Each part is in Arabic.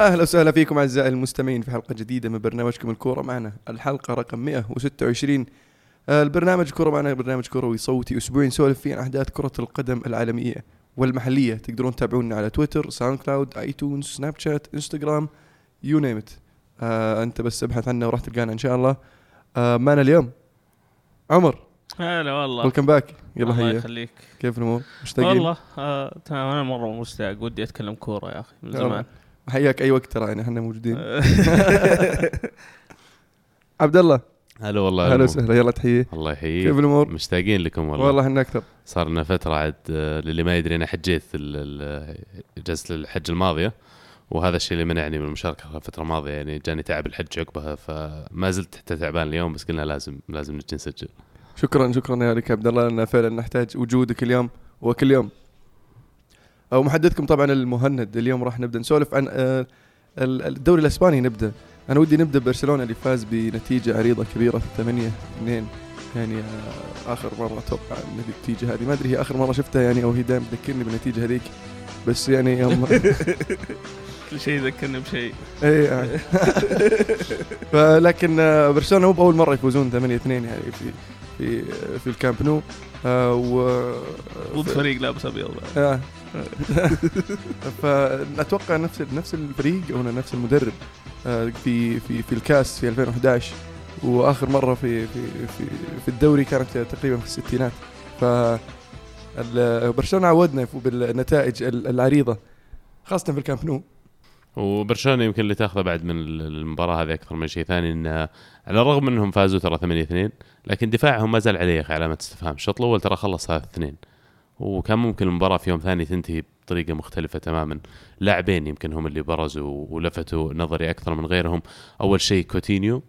أهلا وسهلا فيكم أعزائي المستمعين في حلقة جديدة من برنامجكم الكورة معنا. الحلقة رقم 126 آه، البرنامج كورة معنا برنامج كروي صوتي أسبوعي نسولف فيه عن أحداث كرة القدم العالمية والمحلية. تقدرون تتابعونا على تويتر ساوند كلاود آيتونز سناب شات إنستغرام you name it أنت بس ابحث عنا وراح تلقانا إن شاء الله. آه معنا اليوم عمر. هلا والله. welcome back يلا الله هيا. يخليك. كيف الأمور؟ مشتاقين؟ والله آه تمام أنا مرة مشتاق ودي أتكلم كورة يا أخي من. زمان. حياك أي وقت ترى يعني إحنا موجودين. عبد الله هلا والله هلا. وسهلا يلا تحية. الله كيف يحييك الأمور؟ مشتاقين لكم والله, والله إحنا أكثر. صار لنا فترة عاد آه، للي ما يدري أنا حجيت ال- ال- اجازه الحج الماضية وهذا الشيء اللي منعني من المشاركة الفترة الماضية يعني جاني تعب الحج عقبها فما زلت حتى تعبان اليوم بس قلنا لازم لازم نجي نسجل. شكرا شكرا يا لك يا عبد الله لأن فعلا نحتاج وجودك اليوم وكل يوم. أو محدثكم طبعا المهند. اليوم راح نبدأ نسولف عن آه، ال- الدوري الإسباني نبدأ. أنا ودي نبدأ ببرشلونة اللي فاز بنتيجة عريضة كبيرة 8 2 يعني آه، آخر مرة أتوقع النتيجة هذه. ما أدري هي آخر مرة شفتها يعني أو هي دائما تذكرني بالنتيجة هذيك. بس يعني هم كل شيء يذكرني بشيء. إيه يعني. فلكن آه، برشلونة مو بأول مرة يفوزون 8 2 يعني في في في الكامب نو. آه، و ضد فريق لابس أبيض. آه. فاتوقع نفس نفس الفريق أو نفس المدرب آه، في في في الكاس في 2011 وآخر مرة في في في, في الدوري كانت تقريبا في الستينات. ف برشلونة عودنا بالنتائج ال- العريضة خاصة في الكامب نو. وبرشلونة يمكن اللي تاخذه بعد من ال- المباراة هذه أكثر من شيء ثاني إنه على الرغم إنهم فازوا ترى 8 2 لكن دفاعهم ما زال عليه علامة استفهام. الشوط الأول ترى خلص 3 2 وكان ممكن المباراة في يوم ثاني تنتهي بطريقة مختلفة تماما. لاعبين يمكن هم اللي برزوا ولفتوا نظري أكثر من غيرهم. أول شيء كوتينيو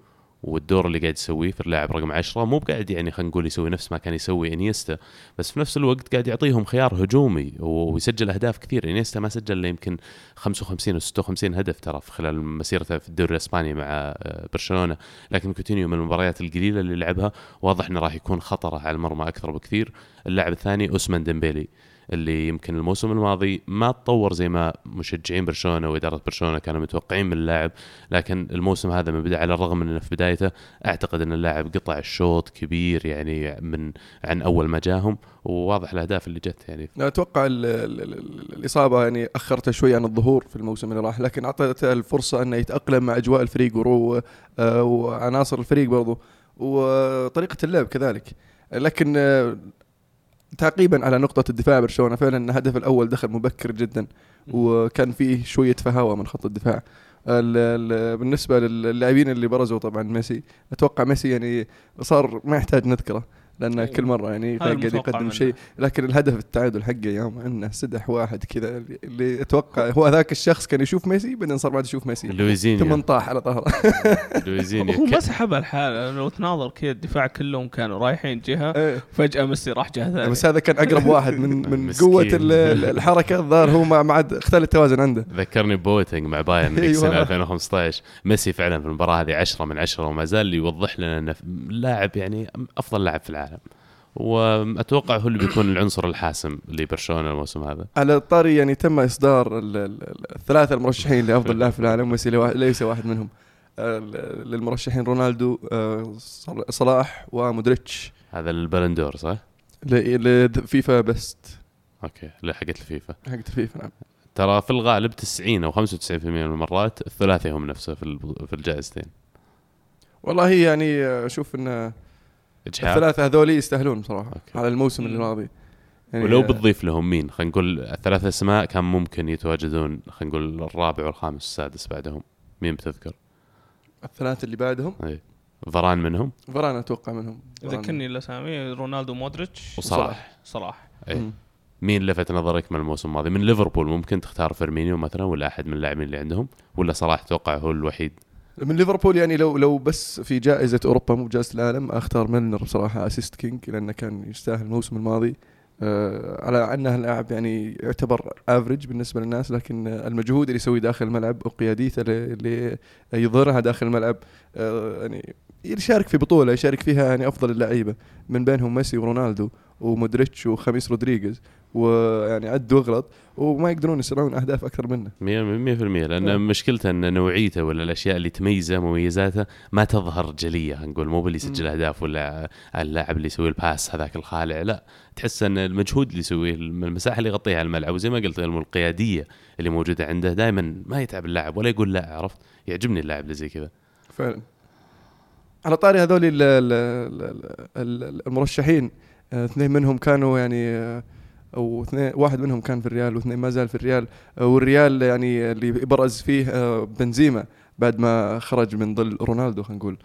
والدور اللي قاعد يسويه في اللاعب رقم 10 مو بقاعد يعني خلينا نقول يسوي نفس ما كان يسوي إنيستا بس في نفس الوقت قاعد يعطيهم خيار هجومي ويسجل أهداف كثير. إنيستا ما سجل إلا يمكن 55 و 56 هدف ترى في خلال مسيرته في الدوري الإسباني مع آه، برشلونة. لكن كوتينيو من المباريات القليلة اللي لعبها واضح إنه راح يكون خطره على المرمى أكثر بكثير. اللاعب الثاني أوسمان ديمبيلي. اللي يمكن الموسم الماضي ما تطور زي ما مشجعين برشلونة وإدارة برشلونة كانوا متوقعين من اللاعب لكن الموسم هذا من بدا على الرغم من إنه في بدايته أعتقد إن اللاعب قطع الشوط كبير يعني من عن أول ما جاهم وواضح الأهداف اللي جت يعني. أتوقع ال ال ال الإصابة يعني اخرته شوي عن الظهور في الموسم اللي راح لكن اعطته الفرصة إنه يتأقلم مع أجواء الفريق ورو آه، وعناصر الفريق برضو وطريقة اللعب كذلك. لكن تعقيبا على نقطة الدفاع برشلونة. فعلا الهدف الأول دخل مبكر جدا وكان فيه شوية فهاوة من خط الدفاع. ال ال بالنسبة للاعبين اللي برزوا طبعا ميسي أتوقع ميسي يعني صار ما يحتاج نذكره. لأن كل مرة يعني قاعد يقدم. شيء. لكن الهدف التعادل حقه يوم إنه سدح واحد كذا. اللي- أتوقع هو ذاك الشخص كان يشوف ميسي بعدين صار بعد يشوف ميسي. ثم لويزينيو طاح على ظهره لويزينيو. هو ما سحبها الحال. لو تناظر كذا الدفاع كلهم كانوا رايحين جهة إيه. فجأة ميسي راح جهة ثانية. بس هذا كان أقرب واحد من من. قوة ال- ال- الحركة. الظاهر هو ما ما عاد اختل التوازن عنده. ذكرني بواتينج مع بايرن ذيك أيوة. السنة 2015 ميسي فعلا في المباراة هذه 10 من 10 وما زال يوضح لنا إنه لاعب يعني أفضل لاعب في العالم. وأتوقع هو اللي بيكون العنصر الحاسم لبرشلونة الموسم هذا. على الطاري يعني تم إصدار ال- ال- ال- الثلاثة المرشحين لأفضل لاعب في العالم ليس واحد منهم. للمرشحين رونالدو آه، صل- صلاح ومودريتش. هذا البالون دور صح؟ الفيفا best okay اللي حقت الفيفا. حقت الفيفا نعم. ترى في الغالب 90 أو 95% من المرات الثلاثي هم نفسه في في الجائزتين. والله يعني آه، أشوف ان اجحاف الثلاثة هذول يستاهلون صراحة okay. على الموسم مم. الماضي. يعني ولو بتضيف لهم مين؟ خلينا نقول الثلاث أسماء كان ممكن يتواجدون خلينا نقول الرابع والخامس والسادس بعدهم. مين بتذكر؟ الثلاثة اللي بعدهم؟ اي فاران منهم. فاران أتوقع منهم. ذكرني الاسامي رونالدو مودريتش وصلاح. صلاح. اي. مين لفت نظرك من الموسم الماضي؟ من ليفربول ممكن تختار فيرمينيو مثلا ولا أحد من اللاعبين اللي عندهم؟ ولا صلاح توقع هو الوحيد؟ من ليفربول يعني لو لو بس في جائزة أوروبا مو بجائزة العالم أختار ميلنر بصراحة assist king لأنه كان يستاهل الموسم الماضي. آه على انه لاعب يعني يعتبر average بالنسبة للناس لكن المجهود اللي يسويه داخل الملعب وقياديته اللي- اللي يظهرها داخل الملعب آه يعني يشارك في بطولة يشارك فيها يعني أفضل اللعيبة من بينهم ميسي ورونالدو ومودريتش وخاميس رودريغيز. ويعني عد واغلط وما يقدرون يصنعون أهداف أكثر منه. 100% لأن نعم. مشكلته إن نوعيته ولا الأشياء اللي تميزه مميزاته ما تظهر جلية نقول مو باللي يسجل. أهداف ولا اللاعب اللي يسوي ال pass هذاك الخالع لا. تحس إن المجهود اللي يسويه المساحة اللي يغطيها على الملعب وزي ما قلت القيادية اللي موجودة عنده دائما ما يتعب اللاعب ولا يقول لا عرفت؟ يعجبني اللاعب اللي زي كذا. فعلا. على طاري هذول ال- ال- ال- ال- المرشحين آه، اثنين منهم كانوا يعني آه، أو اثنين واحد منهم كان في الريال واثنين ما زال في الريال. آه، والريال يعني اللي برز فيه آه، بنزيما بعد ما خرج من ظل رونالدو خلينا نقول.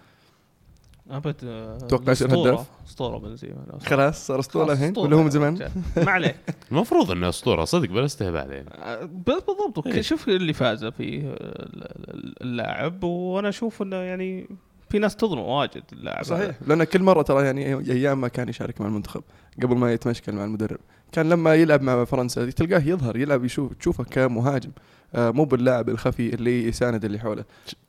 أبد آه، تتوقع يصير. هداف؟ أسطورة بنزيما لا، خلاص صار أسطورة الحين؟ ولا هو من زمان. ما عليك. المفروض إنه أسطورة صدق بلا استهبال يعني آه، بالضبط. إيه. شوف اللي فاز فيه آه، اللاعب وأنا أشوف إنه يعني في ناس تظلم واجد اللاعب. صحيح. لأن كل مرة ترى يعني أيام ما كان يشارك مع المنتخب قبل ما يتمشكل مع المدرب. كان لما يلعب مع فرنسا تلقاه يظهر يلعب يشوف تشوفه كمهاجم. مو باللاعب الخفي اللي يساند اللي حوله.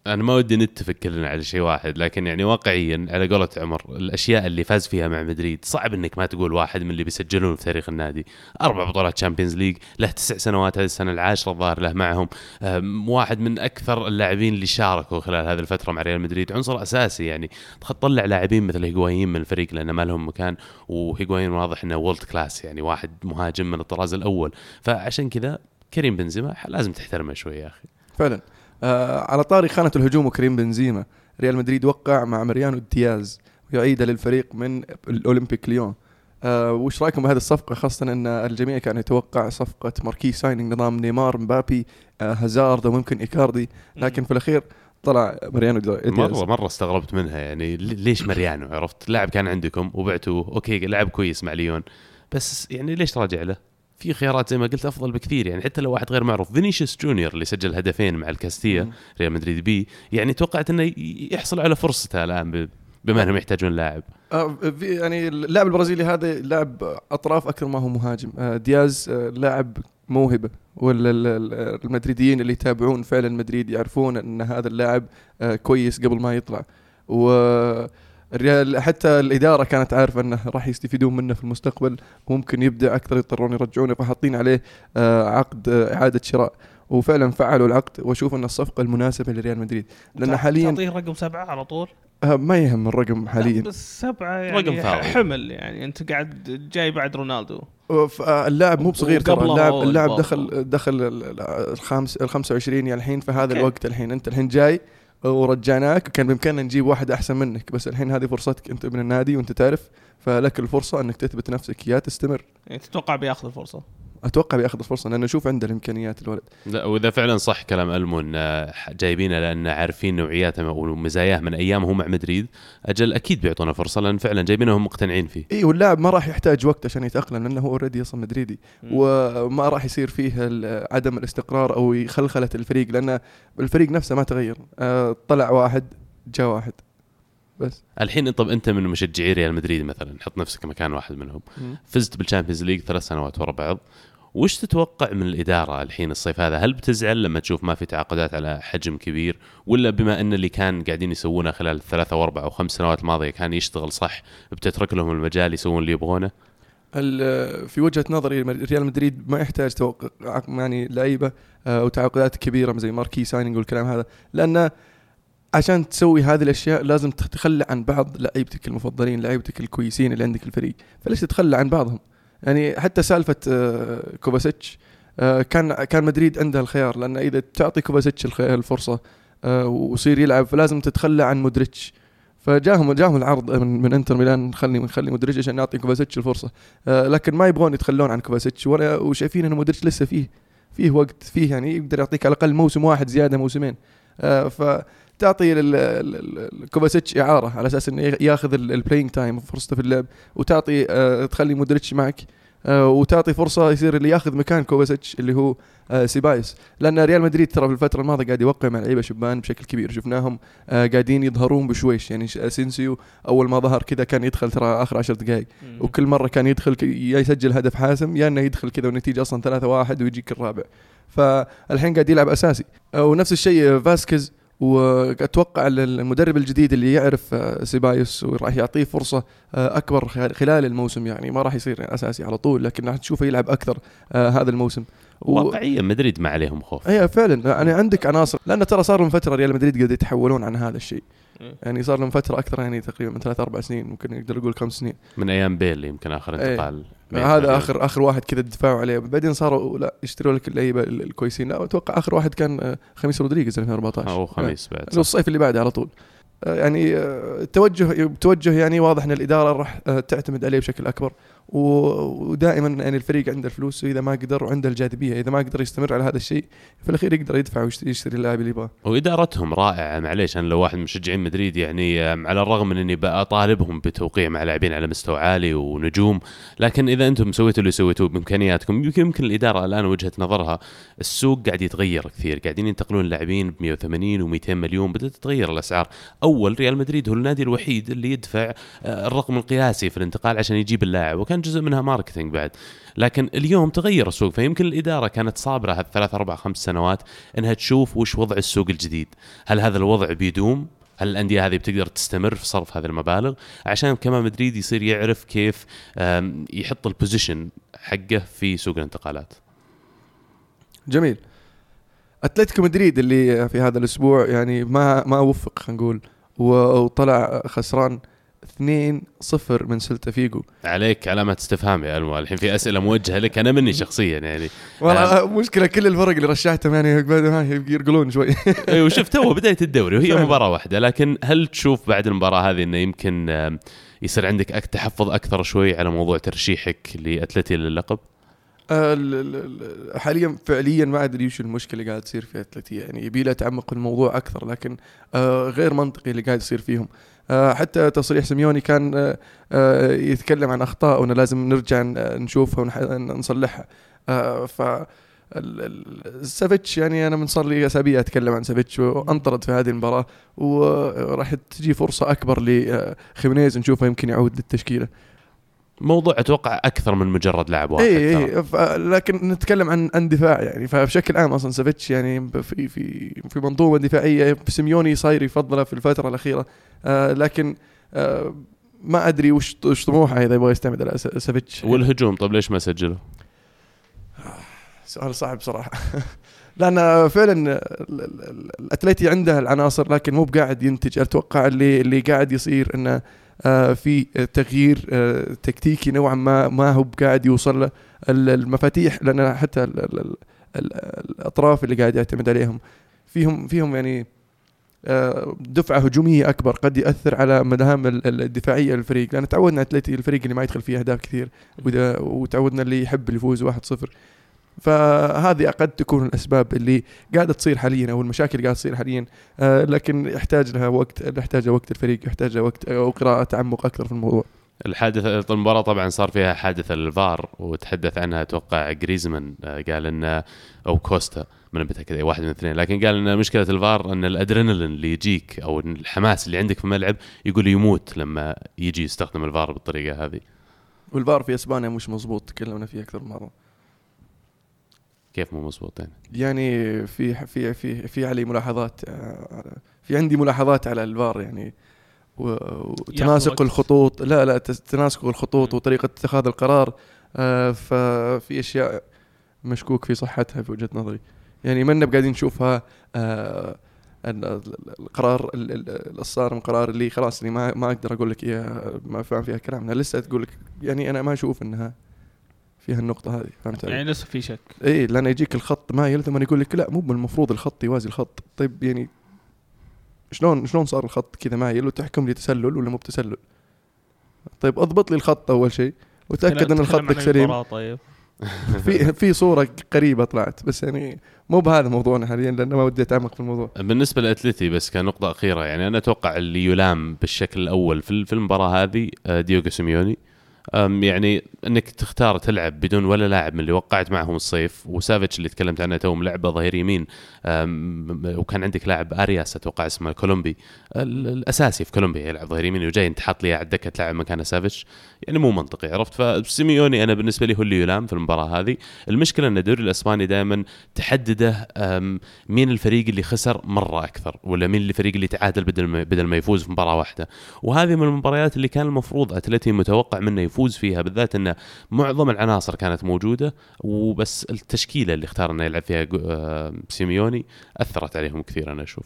أنا ما ودي نتفق كلنا على شيء واحد لكن يعني واقعيا على قولة عمر الأشياء اللي فاز فيها مع مدريد صعب إنك ما تقول واحد من اللي بيسجلون في تاريخ النادي. أربع بطولات Champions League له تسع سنوات هذه السنة العاشرة الظاهر له معهم. واحد من أكثر اللاعبين اللي شاركوا خلال هذه الفترة مع ريال مدريد عنصر أساسي يعني. تطلع لاعبين مثل هيغوايين من الفريق لأنه ما لهم مكان وهيغوايين واضح إنه world class يعني واحد مهاجم من الطراز الأول. فعشان كذا كريم بنزيما لازم تحترمه شوي يا أخي. فعلا. آه على طاري خانة الهجوم وكريم بنزيما ريال مدريد وقع مع مريانو دياز ويعيد للفريق من الأولمبيك ليون. آه وش رأيكم بهذه الصفقة؟ خاصة إن الجميع كان يتوقع صفقة marquee signing نظام نيمار مبابي آه هازارد وممكن إيكاردي. لكن في الأخير طلع مريانو دياز. مره مرة استغربت منها يعني لي- ليش مريانو؟ عرفت؟ لاعب كان عندكم وبعتوه okay لعب كويس مع ليون بس يعني ليش تراجع له؟ في خيارات زي ما قلت أفضل بكثير. يعني حتى لو واحد غير معروف. فينيسيوس جونيور اللي سجل هدفين مع الكاستيا. ريال مدريد بي يعني توقعت إنه يحصل على فرصته الآن بما أنهم يحتاجون لاعب. آه يعني اللاعب البرازيلي هذا لاعب أطراف أكثر ما هو مهاجم. آه دياز آه لاعب موهبة. ولا ال- ال- المدريديين اللي يتابعون فعلا مدريد يعرفون إن هذا اللاعب كويس قبل ما يطلع. والريال حتى الإدارة كانت عارفة أنه راح يستفيدون منه في المستقبل وممكن يبدع أكثر يضطرون يرجعونه فحاطين عليه آه عقد آه إعادة شراء. وفعلا فعلوا العقد واشوف أن الصفقة المناسبة لريال مدريد. لأن حاليا تعطيه رقم سبعة على طول؟ آه ما يهم الرقم حاليا. بس سبعة يعني رقم فاضي. حمل يعني. أنت قاعد جاي بعد رونالدو. اللاعب مو بصغير ترى. اللاعب اللاعب. دخل دخل ال- ال- الخامس ال 25 يعني الحين في هذا. الوقت الحين. أنت الحين جاي ورجعناك وكان بإمكاننا نجيب واحد أحسن منك بس الحين هذه فرصتك أنت من النادي وأنت تعرف فلك الفرصة أنك تثبت نفسك يا تستمر. يعني تتوقع بياخذ الفرصة. أتوقع بياخذ الفرصه لأنه أشوف عنده الإمكانيات الولد. لا وإذا فعلا صح كلام ألمون آه، جايبينه لأن عارفين نوعياته ومزاياه من ايامه مع مدريد أجل أكيد بيعطونا فرصة لأن فعلا جايبينه وهم مقتنعين فيه. اي واللاعب ما راح يحتاج وقت عشان يتأقلم لأنه هو اوريدي أصلا مدريدي. مم. وما راح يصير فيه عدم الاستقرار أو خلخله الفريق لأن الفريق نفسه ما تغير. آه، طلع واحد جاء واحد. بس. الحين طب أنت من مشجعي ريال مدريد مثلا حط نفسك مكان واحد منهم. فزت بال Champions League ثلاث سنوات ورا بعض. وش تتوقع من الإدارة الحين الصيف هذا؟ هل بتزعل لما تشوف ما في تعاقدات على حجم كبير؟ ولا بما إن اللي كان قاعدين يسوونه خلال الثلاثة واربع أو خمس سنوات الماضية كان يشتغل صح بتترك لهم المجال يسوون اللي يبغونه؟ في وجهة نظري ريال مدريد ما يحتاج توقع يعني لعيبة آه، أو تعاقدات كبيرة زي marquee signing والكلام هذا. لأن عشان تسوي هذه الأشياء لازم تتخلى عن بعض لعيبتك المفضلين لعيبتك الكويسين اللي عندك الفريق. فليش تتخلى عن بعضهم؟ يعني حتى سالفة آه، كوفاسيتش آه، كان كان مدريد عنده الخيار لأن إذا تعطي كوفاسيتش الخ- الفرصة آه، ويصير يلعب فلازم تتخلى عن مودريتش. فجاهم جاهم العرض من, من إنتر ميلان نخلي نخلي مودريتش عشان نعطي كوفاسيتش الفرصة. لكن ما يبغون يتخلون عن كوفاسيتش ولا وشايفين إن مودريتش لسه فيه فيه وقت فيه يعني يقدر يعطيك على الأقل موسم واحد زيادة موسمين. فتعطي لل- ال- ال- كوفاسيتش إعارة على أساس إنه ياخذ ال playing time فرصته في اللعب وتعطي آه، تخلي مودريتش معك آه، وتعطي فرصة يصير اللي ياخذ مكان كوفاسيتش اللي هو آه، سيبايوس. لأن ريال مدريد ترى في الفترة الماضية قاعد يوقع مع لعيبة شبان بشكل كبير. شفناهم قاعدين يظهرون بشويش. يعني أسينسيو أول ما ظهر كذا كان يدخل ترى آخر عشر دقائق. وكل مرة كان يدخل يا يسجل هدف حاسم يا إنه يدخل كذا والنتيجة أصلا 3 1 ويجيك الرابع. فالحين قاعد يلعب أساسي. ونفس الشيء فاسكيز. وأتوقع المدرب الجديد اللي يعرف آه، سيبايوس وراح يعطيه فرصة آه، أكبر خلال الموسم. يعني ما راح يصير يعني أساسي على طول لكن راح تشوفه يلعب أكثر آه، هذا الموسم. واقعيا مدريد ما عليهم خوف. اي فعلا. يعني عندك عناصر. لأن ترى صار من فترة ريال مدريد قاعد يتحولون عن هذا الشيء. يعني صار لهم فترة أكثر يعني تقريبا من ثلاث أربع سنين ممكن نقدر نقول خمس سنين. من أيام بيل يمكن آخر انتقال. هذا اخر آخر واحد كذا دفاعوا عليه. بعدين صاروا لا يشتروا لك اللعيبة الكويسين. لا أتوقع آخر واحد كان آه، خميس رودريغيز 2014 أو خميس بعد الصيف اللي بعده على طول. آه، يعني التوجه آه، توجه يعني واضح إن الإدارة راح تعتمد عليه بشكل أكبر. ودائما يعني الفريق عنده الفلوس وإذا ما قدر وعنده الجاذبية. إذا ما قدر يستمر على هذا الشيء في الأخير يقدر يدفع ويشتري اللاعب اللي يبغاه. وادارتهم رائعة. معليش أنا لو واحد من مشجعين مدريد يعني على الرغم من إني بطالبهم بتوقيع مع لاعبين على مستوى عالي ونجوم لكن إذا أنتم سويتوا اللي سويتوه بإمكانياتكم يمكن يمكن الإدارة الآن وجهة نظرها السوق قاعد يتغير كثير. قاعدين ينتقلون لاعبين ب 180 و200 مليون بدأت تتغير الأسعار. أول ريال مدريد هو النادي الوحيد اللي يدفع الرقم القياسي في الانتقال عشان يجيب اللاعب. وكان جزء منها ماركتينج بعد. لكن اليوم تغير السوق فيمكن الإدارة كانت صابرة هالثلاث أربع خمس سنوات إنها تشوف وش وضع السوق الجديد. هل هذا الوضع بيدوم؟ هل الأندية هذه بتقدر تستمر في صرف هذه المبالغ؟ عشان كمان مدريد يصير يعرف كيف يحط البوزيشن حقه في سوق الانتقالات. جميل. أتلتيكو مدريد اللي في هذا الأسبوع يعني ما ما وفق خلينا نقول وطلع خسران. 2 0 من سلتا فيجو. عليك علامة استفهام يا المو الحين في أسئلة موجهة لك أنا مني شخصيا يعني. والله آه. مشكلة كل الفرق اللي رشحتهم يعني يرقلون شوي. اي وشفت هو بداية الدوري وهي مباراة واحدة لكن هل تشوف بعد المباراة هذه إنه يمكن يصير عندك تحفظ أكثر شوي على موضوع ترشيحك لأتلتي للقب؟ آه، حاليا فعليا ما أدري وش المشكلة اللي قاعد تصير في أتلتي يعني. يبي له تعمق الموضوع أكثر لكن آه، غير منطقي اللي قاعد يصير فيهم. حتى تصريح سيميوني كان آه، آه، يتكلم عن أخطاء وإنه لازم نرجع نشوفها ونصلحها ف سافيتش يعني أنا من صار لي أسابيع أتكلم عن سافيتش وأنطرد في هذه المباراة وراح تجي فرصة أكبر لخيمينيز نشوفه يمكن يعود للتشكيلة. موضوع أتوقع أكثر من مجرد لاعب واحد اي اي لكن نتكلم عن عن دفاع يعني. فبشكل عام أصلا سافيتش يعني في في في منظومة دفاعية سيميوني صاير يفضله في الفترة الأخيرة. آه لكن آه ما أدري وش وش طموحه إذا يبغى يستعمد على سافيتش والهجوم طيب ليش ما سجله؟ سؤال صعب صراحة. لأن فعلا الأتليتي عنده العناصر لكن مو بقاعد ينتج. أتوقع اللي اللي قاعد يصير إنه آه، في تغيير آه، تكتيكي نوعا ما ما هو قاعد يوصل له المفاتيح لأن حتى الأطراف اللي قاعد يعتمد عليهم. فيهم فيهم يعني آه، دفعة هجومية أكبر قد ياثر على مهام الدفاعية للفريق لأن تعودنا اتلتي الفريق اللي ما يدخل فيه أهداف كثير وتعودنا اللي يحب يفوز 1-0 فهذه قد تكون الأسباب اللي قاعدة تصير حاليا أو المشاكل اللي قاعدة تصير حاليا. آه لكن يحتاج لها وقت يحتاج لها وقت الفريق يحتاج لها وقت أو قراءة تعمق أكثر في الموضوع. الحادثة المباراة طبعا صار فيها حادثة الفار وتحدث عنها أتوقع جريزمان آه، قال انه أو كوستا. من متأكد اي واحد من الاثنين. لكن قال إن مشكلة الفار إن الأدرينالين اللي يجيك أو الحماس اللي عندك في الملعب يقول يموت لما يجي يستخدم الفار بالطريقة هذه. والفار في إسبانيا مش مزبوط تكلمنا فيه أكثر من مرة. كيف مو مضبوط يعني؟ يعني في في في في علي ملاحظات آه، في عندي ملاحظات على الفار يعني. وتناسق الخطوط لا لا تناسق الخطوط وطريقة اتخاذ القرار آه، ففي أشياء مشكوك في صحتها في وجهة نظري. يعني منا قاعدين نشوفها آه، القرار الصارم قرار اللي خلاص اللي ما ما أقدر أقول لك إياها ما فاهم فيها كلام. أنا لسه تقول لك يعني أنا ما أشوف إنها فيها النقطة هذه فهمت يعني لسه في شك. إي لأن يجيك الخط مايل ثم يقول لك لا مو المفروض الخط يوازي الخط. طيب يعني شلون شلون صار الخط كذا مايل وتحكم لي تسلل ولا مو بتسلل؟ طيب أضبط لي الخط أول شيء وتاكد إن الخط سليم. طيب. في في صورة قريبة طلعت بس يعني مو بهذا موضوعنا حاليا لأن ما ودي أتعمق في الموضوع. بالنسبة لاتلتي بس كنقطة أخيرة يعني أنا أتوقع اللي يلام بالشكل الأول في المباراة هذه آه، ديوغو سيميوني. يعني إنك تختار تلعب بدون ولا لاعب من اللي وقعت معهم الصيف وسافيتش اللي تكلمت عنه تو ملعبه ظهير يمين وكان عندك لاعب أرياس أتوقع اسمه كولومبي. ال- الأساسي في كولومبيا يلعب ظهير يمين وجاي انت حاط لي على الدكه تلعب مكانه سافيتش. يعني مو منطقي عرفت؟ فسيميوني أنا بالنسبة لي هو اللي يلام في المباراة هذه. المشكلة إن الدوري الأسباني دائما تحدده مين الفريق اللي خسر مرة أكثر ولا مين الفريق اللي تعادل بدل ما بدل ما يفوز في مباراة واحدة. وهذه من المباريات اللي كان المفروض أتلتي متوقع منه يفوز. فيها بالذات انه معظم العناصر كانت موجودة وبس التشكيلة اللي اختار إنه يلعب فيها آه، سيميوني أثرت عليهم كثير أنا أشوف.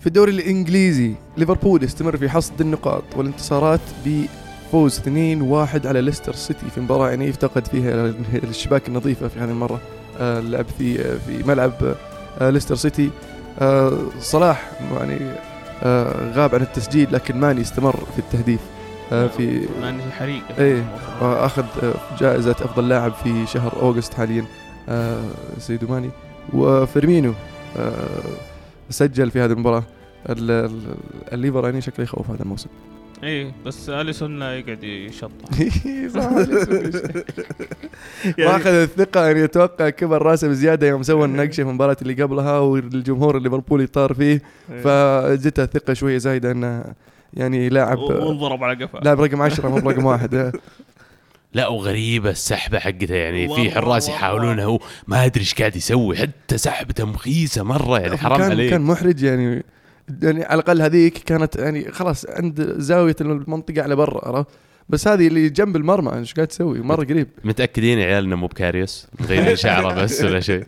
في الدوري الإنجليزي ليفربول يستمر في حصد النقاط والانتصارات بفوز 2-1 على ليستر سيتي في مباراة يعني يفتقد فيها الشباك النظيفة في هذه المرة آه، اللعب في في ملعب آه، ليستر سيتي. آه، صلاح يعني آه، غاب عن التسجيل لكن ماني استمر في التهديف آه، في ماني الحريق إيه. آه، اخذ آه، جائزة أفضل لاعب في شهر August حاليا آه، ساديو ماني وفيرمينو آه، سجل في هذه المباراة ال- ال- الليفر يعني شكله يخوف هذا الموسم إيه بس اليسون يقعد يشطح صح وأخذ الثقة يعني أتوقع كبر راسه بزيادة يوم سوى النقشة في المباراة اللي قبلها والجمهور الليفربولي طار فيه. إيه. فجته الثقة شوية زايدة انه يعني لاعب وانضرب على قفاه لاعب رقم 10 مو برقم واحد. لا وغريبة السحبة حقته يعني في حراس. يحاولون هو ما أدري إيش قاعد يسوي حتى سحبته مخيسه مرة يعني حرام عليه. كان محرج يعني يعني على الأقل هذيك كانت يعني خلاص عند زاوية المنطقة على برا عرفت؟ بس هذه اللي جنب المرمى إيش قاعد تسوي؟ مرة قريب. متأكدين يا عيال إنه مو بكاريوس؟ مغيرين شعره بس ولا شيء.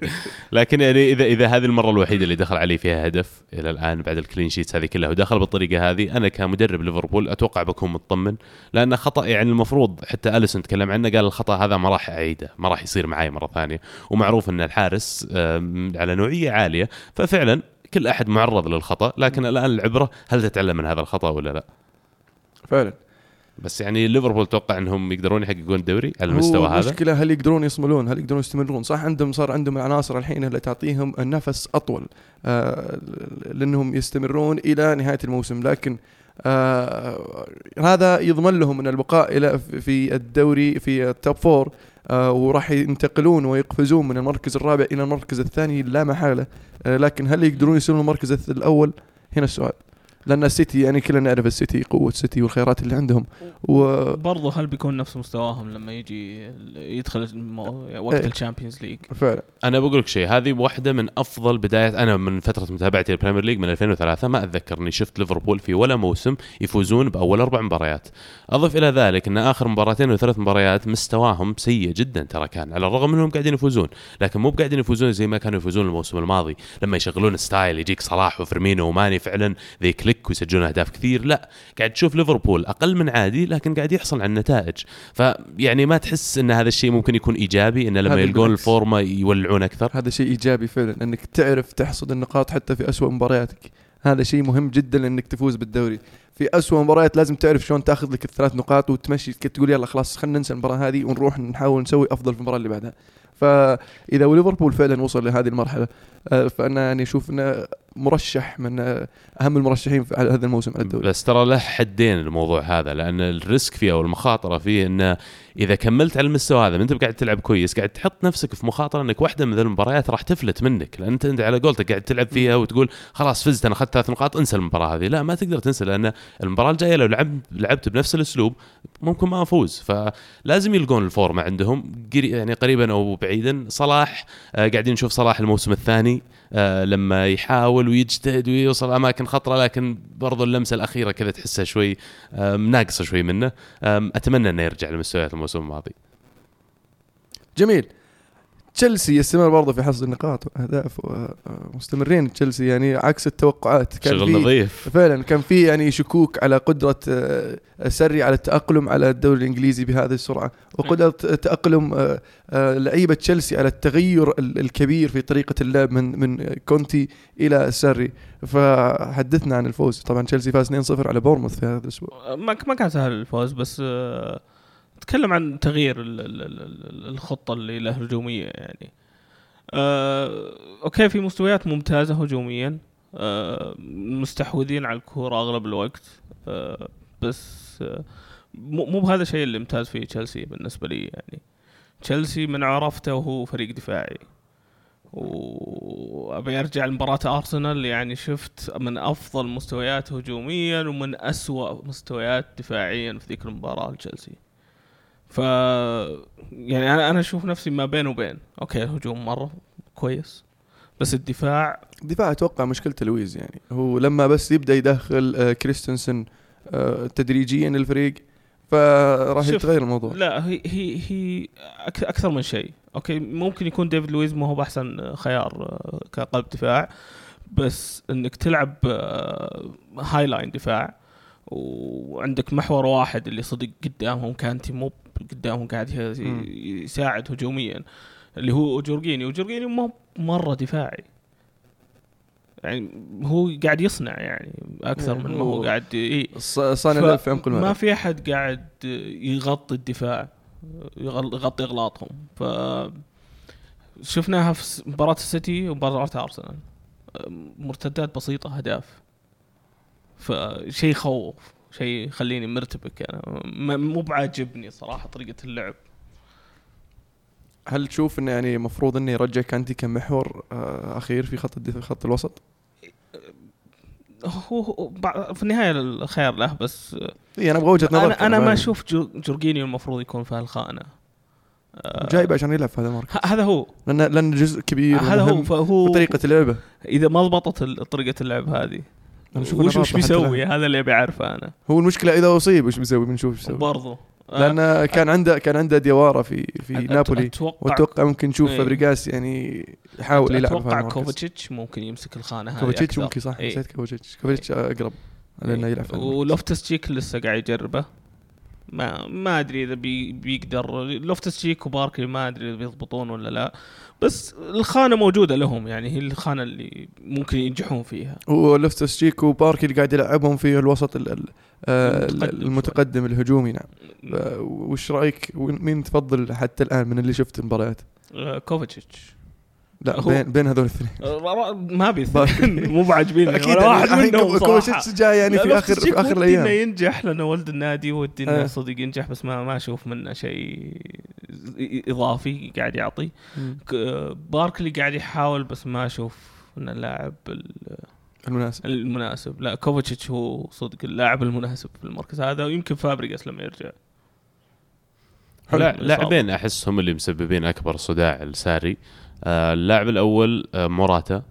لكن يعني اذا إذا هذه المرة الوحيدة اللي دخل عليه فيها هدف إلى الآن بعد الكلين شيتس هذه كلها ودخل بالطريقة هذه أنا كمدرب ليفربول أتوقع بكون مطمن لأنه خطا يعني المفروض حتى أليسون تكلم عنه قال الخطأ هذا ما راح أعيده ما راح يصير معي مرة ثانية. ومعروف إن الحارس على نوعية عالية ففعلا كل أحد معرض للخطأ لكن الآن العبرة هل تتعلم من هذا الخطأ ولا لا؟ فعلا. بس يعني ليفربول توقع إنهم يقدرون يحققون الدوري على المستوى هذا؟ المشكلة هل يقدرون يصملون هل يقدرون يستمرون؟ صح عندهم صار عندهم العناصر الحين اللي تعطيهم النفس أطول آه لأنهم يستمرون إلى نهاية الموسم لكن آه هذا يضمن لهم أن البقاء إلى في الدوري في ال top four وراح ينتقلون ويقفزون من المركز الرابع إلى المركز الثاني لا محالة. آه لكن هل يقدرون يصلون المركز الأول؟ هنا السؤال. لأن السيتي يعني كلنا نعرف السيتي قوة السيتي والخيارات اللي عندهم. و برضه هل بيكون نفس مستواهم لما يجي يدخل المو... وقت إيه. ال Champions League؟ فعلا. أنا بقول لك شيء هذه واحدة من أفضل بدايات أنا من فترة متابعتي لل Premier League من 2003 ما أتذكر إني شفت ليفربول في ولا موسم يفوزون بأول أربع مباريات. أضف إلى ذلك إن آخر مباراتين وثلاث مباريات مستواهم سيء جدا ترى كان على الرغم انهم قاعدين يفوزون. لكن مو قاعدين يفوزون زي ما كانوا يفوزون الموسم الماضي لما يشغلون style يجيك صلاح وفيرمينو وماني فعلا they click ويسجلون أهداف كثير لا قاعد تشوف ليفربول أقل من عادي لكن قاعد يحصل على النتائج. فيعني ما تحس إن هذا الشيء ممكن يكون إيجابي انه لما يلقون. الفورمة يولعون أكثر؟ هذا شيء إيجابي فعلا إنك تعرف تحصد النقاط حتى في أسوأ مبارياتك. هذا شيء مهم جدا إنك تفوز بالدوري. في أسوأ مباريات لازم تعرف شلون تأخذ لك الثلاث نقاط وتمشي تقول يلا خلاص خلينا ننسى المباراة هذه ونروح نحاول نسوي أفضل في المباراة اللي بعدها. فإذا ليفربول فعلا وصل لهذه المرحلة آه، فأنا يعني أشوف أنه مرشح من أهم المرشحين في هذا الموسم على الدوري. بس ترى له حدين الموضوع هذا لأن الريسك فيه أو المخاطرة فيه أنه إذا كملت على المستوى هذا أنت قاعد تلعب كويس قاعد تحط نفسك في مخاطرة أنك واحدة من المباريات راح تفلت منك لأن أنت انت على قولتك قاعد تلعب فيها وتقول خلاص فزت أنا أخذت ثلاث نقاط انسى المباراة هذه. لا ما تقدر تنسى لأن المباراة الجاية لو لعبت لعبت بنفس الأسلوب ممكن ما أفوز. فلازم يلقون الفورمة عندهم يعني قريبا أو بعيدا. صلاح آه قاعدين نشوف صلاح الموسم الثاني آه لما يحاول ويجتهد ويوصل أماكن خطرة لكن برضو اللمسة الأخيرة كذا تحسها شوي آم، ناقصة شوي منه. أتمنى إنه يرجع لمستويات الموسم الماضي. جميل. تشيلسي يستمر برضه في حصد النقاط. واهداف مستمرين. تشيلسي يعني عكس التوقعات. كان شغل نظيف. فعلا كان في يعني شكوك على قدرة آه، سري على التأقلم على الدوري الإنجليزي بهذه السرعة. وقدرة تأقلم آه، آه، لعيبة تشيلسي على التغير ال- الكبير في طريقة اللعب من من كونتي إلى سري. فحدثنا عن الفوز. طبعا تشيلسي فاز 2-0 على بورنموث في هذا الأسبوع. ما ما كان سهل الفوز بس آه، تكلم عن تغيير ال- ال- ال- ال- الخطة اللي له هجومية يعني. آه، okay في مستويات ممتازة هجوميا. آه، مستحوذين على الكورة أغلب الوقت. آه، بس مو بهذا الشيء اللي امتاز فيه تشيلسي بالنسبة لي يعني. تشيلسي من عرفته وهو فريق دفاعي. وأبي أرجع لمباراة أرسنال يعني شفت من أفضل مستويات هجوميا ومن أسوأ مستويات دفاعيا في ذيك المباراة لتشيلسي. ف يعني أنا أنا أشوف نفسي ما بين وبين، okay الهجوم مرة كويس بس الدفاع الدفاع أتوقع مشكلته لويز يعني. هو لما بس يبدأ يدخل آه، كريستنسن آه، تدريجيا الفريق فراح يتغير الموضوع. لا هي هي هي أكثر من شيء. okay ممكن يكون ديفيد لويز ما هو بأحسن خيار آه، كقلب دفاع بس إنك تلعب high line دفاع وعندك محور واحد اللي صدق قدامهم كانتي مو قدامهم قاعد. يساعد هجوميا اللي هو جورجيني. وجورجيني مو مرة دفاعي. يعني هو قاعد يصنع يعني أكثر من ما هو قاعد إيه. ص- صانع في عمق ما في أحد قاعد يغطي الدفاع يغطي إغلاطهم. ف شفناها في مباراة السيتي ومباراة أرسنال. مرتدات بسيطة أهداف. فشيء يخوف شيء يخليني مرتبك أنا م- مو بعاجبني صراحة طريقة اللعب. هل تشوف انه يعني المفروض انه يرجع كانتي كمحور آه، أخير في خط الدفاع خط الوسط؟ هو في النهاية الخير له بس إي أنا أبغى وجهه نظر أنا أنا ما أشوف جو- جورجينيو المفروض يكون في هالخانة. آه، جايب عشان يلعب في هذا المركز. هذا هو. لأن لأن جزء كبير هذا هو فهو في طريقة اللعبه إذا ما ضبطت طريقة اللعب هذه. أنا أشوف وش حتى بيسوي. هذا اللي أبي أعرفه أنا هو المشكلة إذا أصيب وش بيسوي بنشوف إيش يسوي برضو لأن كان عنده كان عنده ديوارا في في نابولي أتوقع وأتوقع ممكن نشوف إيه. فابريجاس يعني يحاول يلعب أتوقع كوفاتشيتش ممكن يمسك الخانة هذه كوفاتشيتش أكثر. ممكن صح إيه. نسيت كوفاتشيتش كوفاتشيتش أقرب لأنه يلعب هذا المركز. ولوفتس تشيك لسه قاعد يجربه ما ما أدري إذا بي بيقدر. لوفتس تشيك وباركلي ما أدري إذا بيضبطون ولا لا. بس الخانة موجودة لهم يعني هي الخانة اللي ممكن ينجحون فيها. ولوفتس تشيك وباركلي اللي قاعد يلعبهم في الوسط ال- ال- آه، المتقدم المتقدم الهجومي نعم. آه، وش رأيك؟ مين تفضل حتى الآن من اللي شفت المباريات؟ آه، كوفاتشيتش. لا هو- بين بين هذول الاثنين. ما بي باركلي. مو بعاجبيني أكيد ولا واحد منهم كوفاتشيتش جاي يعني في اخر في آخر ودي إنه الأيام ينجح لأنه ولد النادي ودي إنه آه. صدق ينجح بس ما ما أشوف منه شيء إضافي قاعد يعطي. باركلي قاعد يحاول بس ما أشوف إنه اللاعب ال- المناسب. المناسب. لا كوفاتشيتش هو صدق اللاعب المناسب في المركز هذا ويمكن فابريجاس لما يرجع. لا. لاعبين احس هم اللي مسببين أكبر صداع لساري آه اللاعب الأول آه موراتا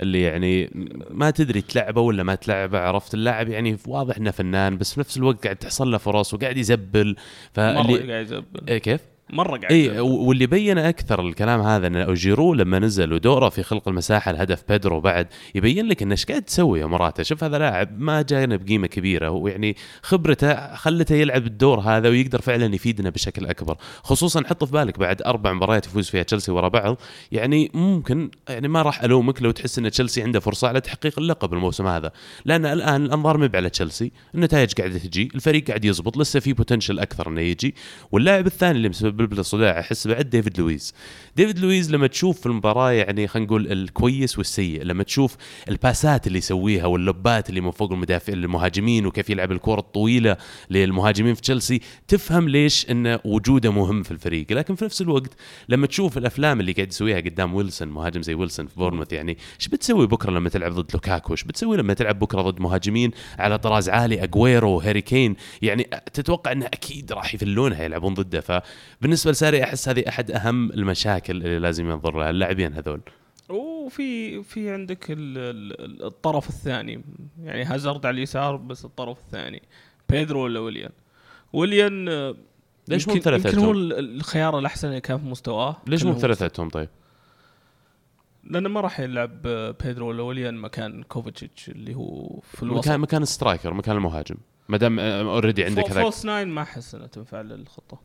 اللي يعني ما تدري تلعبه ولا ما تلعبه عرفت اللاعب يعني واضح إنه فنان بس في نفس الوقت قاعد تحصل له فرص وقاعد يزبل فاللي قاعد يزبل إيه كيف؟ مرة قاعد اي. واللي بين أكثر الكلام هذا إن جيرو لما نزل ودوره في خلق المساحة الهدف بيدرو بعد يبين لك إنه إيش قاعد تسوي يا موراتا شوف هذا لاعب ما جانا بقيمة كبيرة ويعني خبرته خلته يلعب الدور هذا ويقدر فعلا يفيدنا بشكل أكبر خصوصا حط في بالك بعد أربع مباريات يفوز فيها تشيلسي ورا بعض يعني ممكن يعني ما راح ألومك لو تحس إن تشيلسي عنده فرصة على تحقيق اللقب الموسم هذا لأن الآن الأنظار مب على تشيلسي النتائج قاعدة تجي الفريق قاعد يزبط لسه في potential أكثر إنه يجي واللاعب الثاني اللي مسبب له الصداع أحس بعد ديفيد لويز. ديفيد لويز لما تشوف في المباراة يعني خلينا نقول الكويس والسيء لما تشوف الباسات اللي يسويها واللبات اللي من فوق المدافع المهاجمين وكيف يلعب الكرة الطويلة للمهاجمين في تشيلسي تفهم ليش انه وجوده مهم في الفريق. لكن في نفس الوقت لما تشوف الأفلام اللي قاعد يسويها قدام ويلسون مهاجم زي ويلسون في بورنموث يعني إيش بتسوي بكرة لما تلعب ضد لوكاكو؟ إيش بتسوي لما تلعب بكرة ضد مهاجمين على طراز عالي؟ اجويرو هاري كين يعني تتوقع انه أكيد راح يقفلونها يلعبون ضده. فبالنسبة لساري أحس هذه أحد أهم المشاكل اللي لازم ينظر لها اللاعبين هذول. وفي في عندك ال- ال- الطرف الثاني. يعني هازارد على اليسار بس الطرف الثاني. بيدرو ولا ويليان؟ ويليان آه، ليش مو يمكن- يمكن هو الخيار الأحسن اللي كان في مستواه. ليش مو بثلاثتهم طيب؟ لأنه ما راح يلعب آه، بيدرو ولا ويليان مكان كوفاتشيتش اللي هو في الوسط. مكان مكان striker مكان المهاجم. ما دام already عندك فو- هذاك. false nine ما أحس انها تنفع للخطة.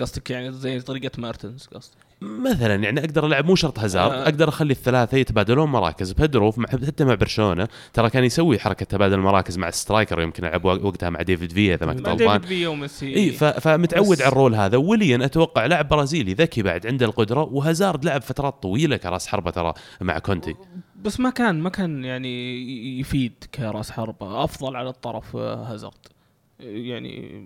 قصدك يعني زي طريقة مارتنز قصدي مثلا يعني أقدر ألعب مو شرط هازارد آه. أقدر أخلي الثلاثة يتبادلون مراكز بيدرو مع حتى مع برشلونة. ترى كان يسوي حركة تبادل المراكز مع ال striker يمكن ألعب وقتها مع ديفيد فيا إذا ما كنت غلطان. ديفيد فيا وميسي. إي فمتعود بس- على ال role هذا. ويليان أتوقع لاعب برازيلي ذكي بعد عنده القدرة وهازارد لعب فترات طويلة كراس حربة ترى مع كونتي. بس ما كان ما كان يعني يفيد كراس حربة. أفضل على الطرف آه، هازارد يعني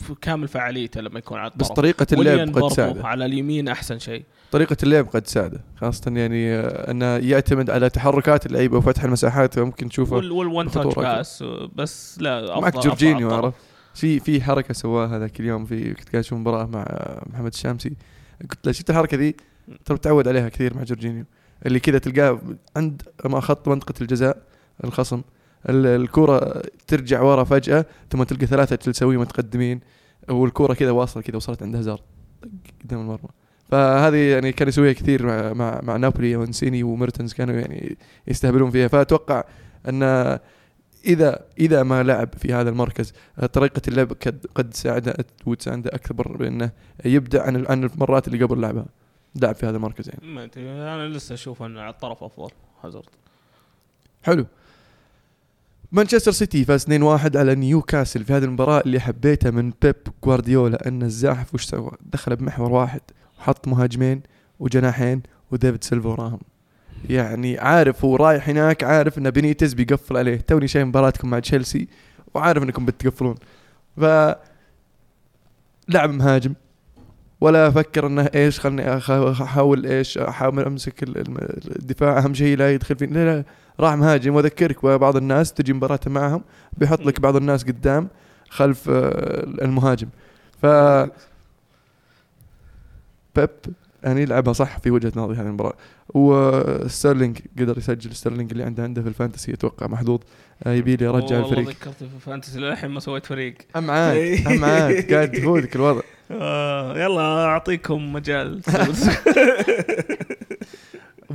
في كامل فعاليته لما يكون على بس الطرف. طريقة وليان اللعب قد برضو تساعده على اليمين أحسن شيء. طريقة اللعب قد تساعده خاصة يعني آه، أنه يعتمد على تحركات اللعيبة وفتح المساحات ممكن تشوفه وال وال one touch pass بس لا معك أفضل- جورجينيو. عرفت؟ في في حركة سواها ذاك اليوم في كنت قاعد أشوف مباراة مع محمد الشامسي. قلت له شفت الحركة ذي؟ ترى متعود عليها كثير مع جورجينيو. اللي كذا تلقاه عند ما خط منطقة الجزاء الخصم. ال- الكرة ترجع ورا فجأة ثم تلقى ثلاثة تسوي متقدمين والكرة كذا واصلة كذا وصلت عند هازارد قدام المرمى. فهذه يعني كان يسويها كثير مع مع, مع نابولي وانسيني وميرتنز كانوا يعني يستهبلون فيها. فأتوقع أن اذا إذا ما لعب في هذا المركز طريقة اللعب قد قد ساعده وتساعده اكبر بأنه يبدع عن عن المرات اللي قبل لعبها لعب في هذا المركز يعني. ما أنا لسه أشوف انه على الطرف أفضل هازارد. حلو. مانشستر سيتي فاز 2-1 على نيوكاسل في هذه المباراة اللي حبيتها من بيب جوارديولا أن الزاحف وش سوى؟ دخل بمحور واحد وحط مهاجمين وجناحين وديفيد سيلفا وراهم. يعني عارف هو رايح هناك عارف أن بينيتز بيقفل عليه. توني شايف مباراتكم مع تشيلسي وعارف أنكم بتقفلون. ف لعب مهاجم. ولا فكر أنه إيش خلني أحاول إيش أحاول أمسك الدفاع. أهم شيء لا يدخل فيني لا لا. راح مهاجم واذكرك بعض الناس تجي مباراة معهم بيحط لك بعض الناس قدام خلف آه، المهاجم. ف بيب يعني يلعبها صح في وجهة نظري هذه المباراة. وستيرلينج قدر يسجل ستيرلينج اللي عنده عنده في ال fantasy أتوقع محظوظ. آه، يبي لي يرجع والله الفريق. ذكرت في fantasy للحين ما سويت فريق. ام عاد ام عاد قاعد تفوتك الوضع. آه يلا أعطيكم مجال.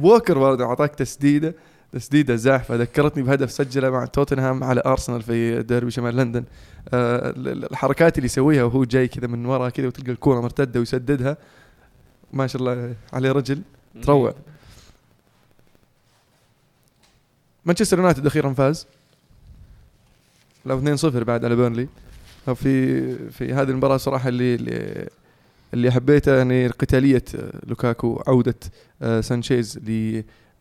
ووكر برضه أعطاك تسديدة. تسديده زاحفه ذكرتني بهدف سجله مع توتنهام على أرسنال في ديربي شمال لندن. آه، ال- ال- الحركات اللي يسويها وهو جاي كذا من ورا كذا وتلقى الكورة مرتدة ويسددها ما شاء الله عليه رجل تروع. مانشستر يونايتد أخيرا فاز. لو 2-0 بعد على بيرنلي. في في هذه المباراة صراحة اللي اللي, اللي حبيته يعني قتالية آه، لوكاكو عودة آه، سانشيز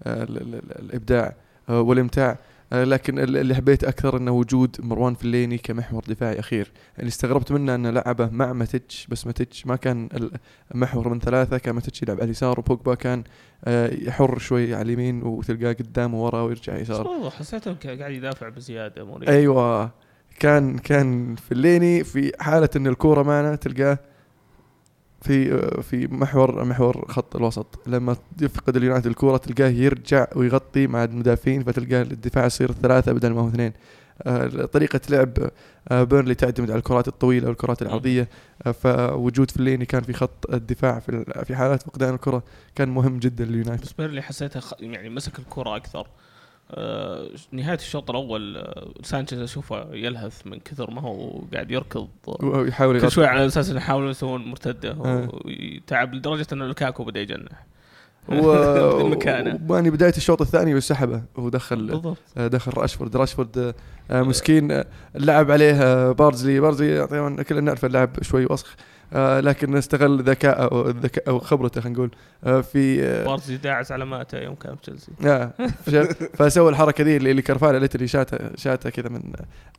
للابداع والإمتاع. آه، لكن ال- اللي حبيت أكثر إنه وجود مروان فليني كمحور دفاعي أخير. اللي استغربت منه إنه لعبه مع ماتيتش بس ماتيتش ما كان المحور من ثلاثة كان ماتيتش يلعب على اليسار وبوجبا كان آه، يحر شوي على اليمين وتلقاه قدامه ورا ويرجع يسار. حسيته قاعد يدافع بزيادة مورينيو. أيوه. كان كان فليني في حالة إن الكورة معنا تلقاه في في محور محور خط الوسط. لما يفقد اليونايتد الكوره تلقاه يرجع ويغطي مع المدافعين فتلقاه الدفاع يصير ثلاثة بدل ما هو اثنين. آه، طريقة لعب آه، بيرنلي تعتمد على الكرات الطويلة والكرات العرضية. آه، فوجود فليني كان في خط الدفاع في في حالات فقدان الكرة كان مهم جدا لليونايتد. بس بيرنلي حسيته خ... يعني مسك الكرة أكثر. آه نهاية الشوط الأول آه سانشيز أشوفه يلهث من كثر ما هو قاعد يركض. آه، ويحاول كل شوي على أساس إنه يحاولون يسوون مرتدة. آه. ويتعب لدرجة إن لوكاكو بدأ يجنح. و- واني بداية الشوط الثاني وسحبه ودخل بالضبط. آه، دخل راشفورد. راشفورد آه، آه، مسكين آه، لعب عليه آه، بارزلي بارزلي طبعا كلنا نعرف اللاعب شوي وسخ. آه، لكن استغل ذكاءه أو ذكاء أو خبرته خلينا نقول. آه، في آه، بارزي داعس على ماته يوم كان في تشيلسي آه، فسوى الحركة دي اللي اللي كرفاله ليتلي شاته شاته كذا من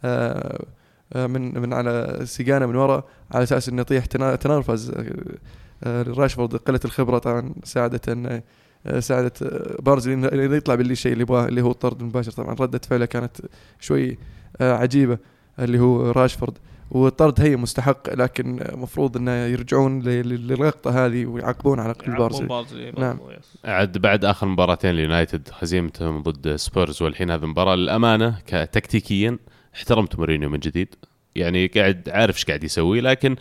آه، آه، من من على سيجانه من ورا على أساس إنه يطيح تنرفز. آه، آه، راشفورد قله الخبرة طبعا ساعدت إنه آه، ساعدت آه، بارزلي انه يطلع بالشيء اللي يبغاه اللي هو الطرد المباشر. طبعا ردة فعله كانت شوي آه، عجيبة اللي هو راشفورد. والطرد هي مستحق لكن المفروض إنه يرجعون ل- ل- للغلطه هذه ويعاقبون على الأقل يعاقبون بارزلي نعم. عاد بعد آخر مباراتين اليونايتد هزيمتهم ضد سبيرز والحين هذه المباراه للأمانة كتكتيكيا احترمت مورينيو من جديد. يعني قاعد عارف إيش قاعد يسوي لكن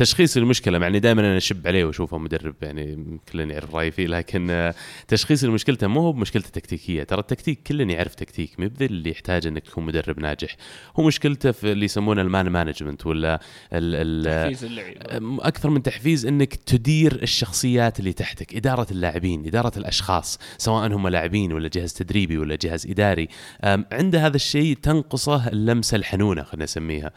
تشخيص المشكلة يعني دائما أنا أشب عليه وأشوفه مدرب يعني كلنا يعرف رأيي فيه لكن آه، تشخيص المشكلته مو هو بمشكلته التكتيكيه ترى التكتيك كلنا يعرف تكتيك بذي اللي يحتاج إنك تكون مدرب ناجح. هو مشكلته في اللي يسمونه ال man management ولا ال ال تحفيز اللعيبة. أكثر من تحفيز إنك تدير الشخصيات اللي تحتك إدارة اللاعبين إدارة الأشخاص سواء هم لاعبين ولا جهاز تدريبي ولا جهاز إداري. أم، عند هذا الشيء تنقصه اللمسة الحنونة خلينا نسميها.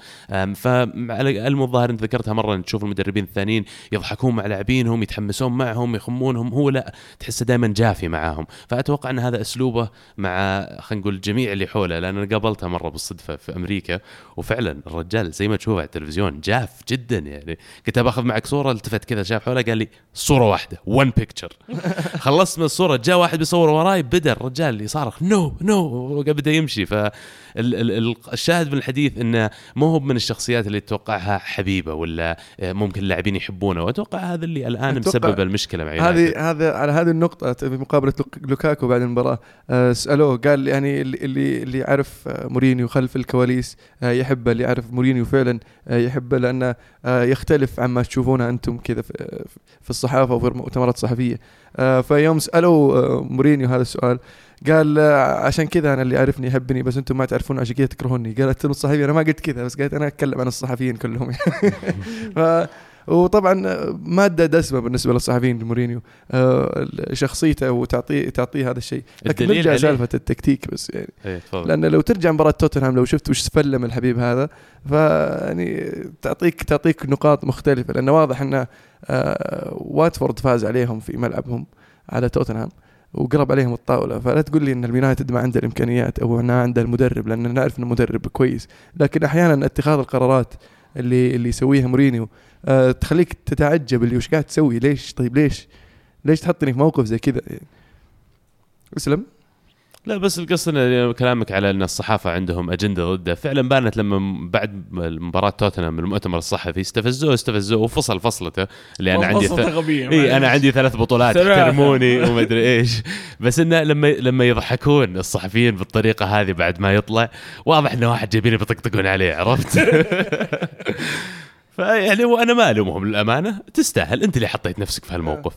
الظاهر أنت ذكرتها مرة تشوف المدربين الثانيين يضحكون مع لاعبينهم يتحمسون معهم يخمونهم هو لا تحسه دائما جافي معاهم. فأتوقع أن هذا أسلوبه مع خلينا نقول جميع اللي حوله لأن أنا قابلته مرة بالصدفة في أمريكا وفعلا الرجال زي ما تشوفه على التلفزيون جاف جدا يعني. كنت باخذ معك صورة التفت كذا شاف حوله قال لي صورة واحدة one picture خلصت من الصورة جاء واحد بيصور وراي بدأ الرجال يصارخ no no وبدا يمشي فالشاهد من الحديث إنه مو هو من الشخصيات اللي تتوقعها حبيبة ولا ممكن اللاعبين يحبونه وأتوقع هذا اللي الآن مسبب المشكلة مع هذه. هذا على هذه النقطة في مقابلة لوك- لوكاكو بعد المباراة آه، سألوه قال يعني اللي اللي يعرف آه، مورينيو خلف الكواليس آه، يحبه اللي يعرف مورينيو فعلا يحبه لأنه آه، يختلف عما تشوفونه أنتم كذا في الصحافة وفي المؤتمرات الصحفية آه، فيوم سألوا آه، مورينيو هذا السؤال قال عشان كذا أنا اللي يعرفني يحبني بس أنتم ما تعرفون عشان كذا تكرهوني. قالت أنتم الصحفيين. أنا ما قلت كذا بس قالت أنا أتكلم عن الصحفيين كلهم. ف وطبعا مادة دسمة بالنسبة للصحفيين مورينيو آه، شخصيته وتعطيه تعطيه هذا الشيء. لكن نرجع سالفه التكتيك بس يعني. إيه، لأن لو ترجع مباراة توتنهام لو شفت وش سفلم الحبيب هذا فيعني تعطيك تعطيك نقاط مختلفة لأنه واضح إن آه، واتفورد فاز عليهم في ملعبهم على توتنهام. وقرب عليهم الطاولة. فلا تقول لي إن اليونايتد ما عنده الإمكانيات أو ما عنده المدرب لأن نعرف إنه مدرب كويس. لكن أحيانا اتخاذ القرارات اللي اللي يسويها مورينيو آه، تخليك تتعجب اللي وش قاعد تسوي. ليش؟ طيب ليش؟ ليش تحطني في موقف زي كذا؟ أسلم؟ لا بس القصة إن كلامك على إن الصحافة عندهم أجندة ضده فعلا بانت لما بعد مباراة توتنهام المؤتمر الصحفي استفزوه استفزوه وفصل فصلته اللي أنا عندي ث... إي أنا عندي ثلاث بطولات. احترموني وما أدري إيش بس إنه لما لما يضحكون الصحفيين بالطريقة هذه بعد ما يطلع واضح إنه واحد جايبين بيطقطقون عليه عرفت؟ فيعني وأنا ما ألومهم للأمانة تستاهل أنت اللي حطيت نفسك في هالموقف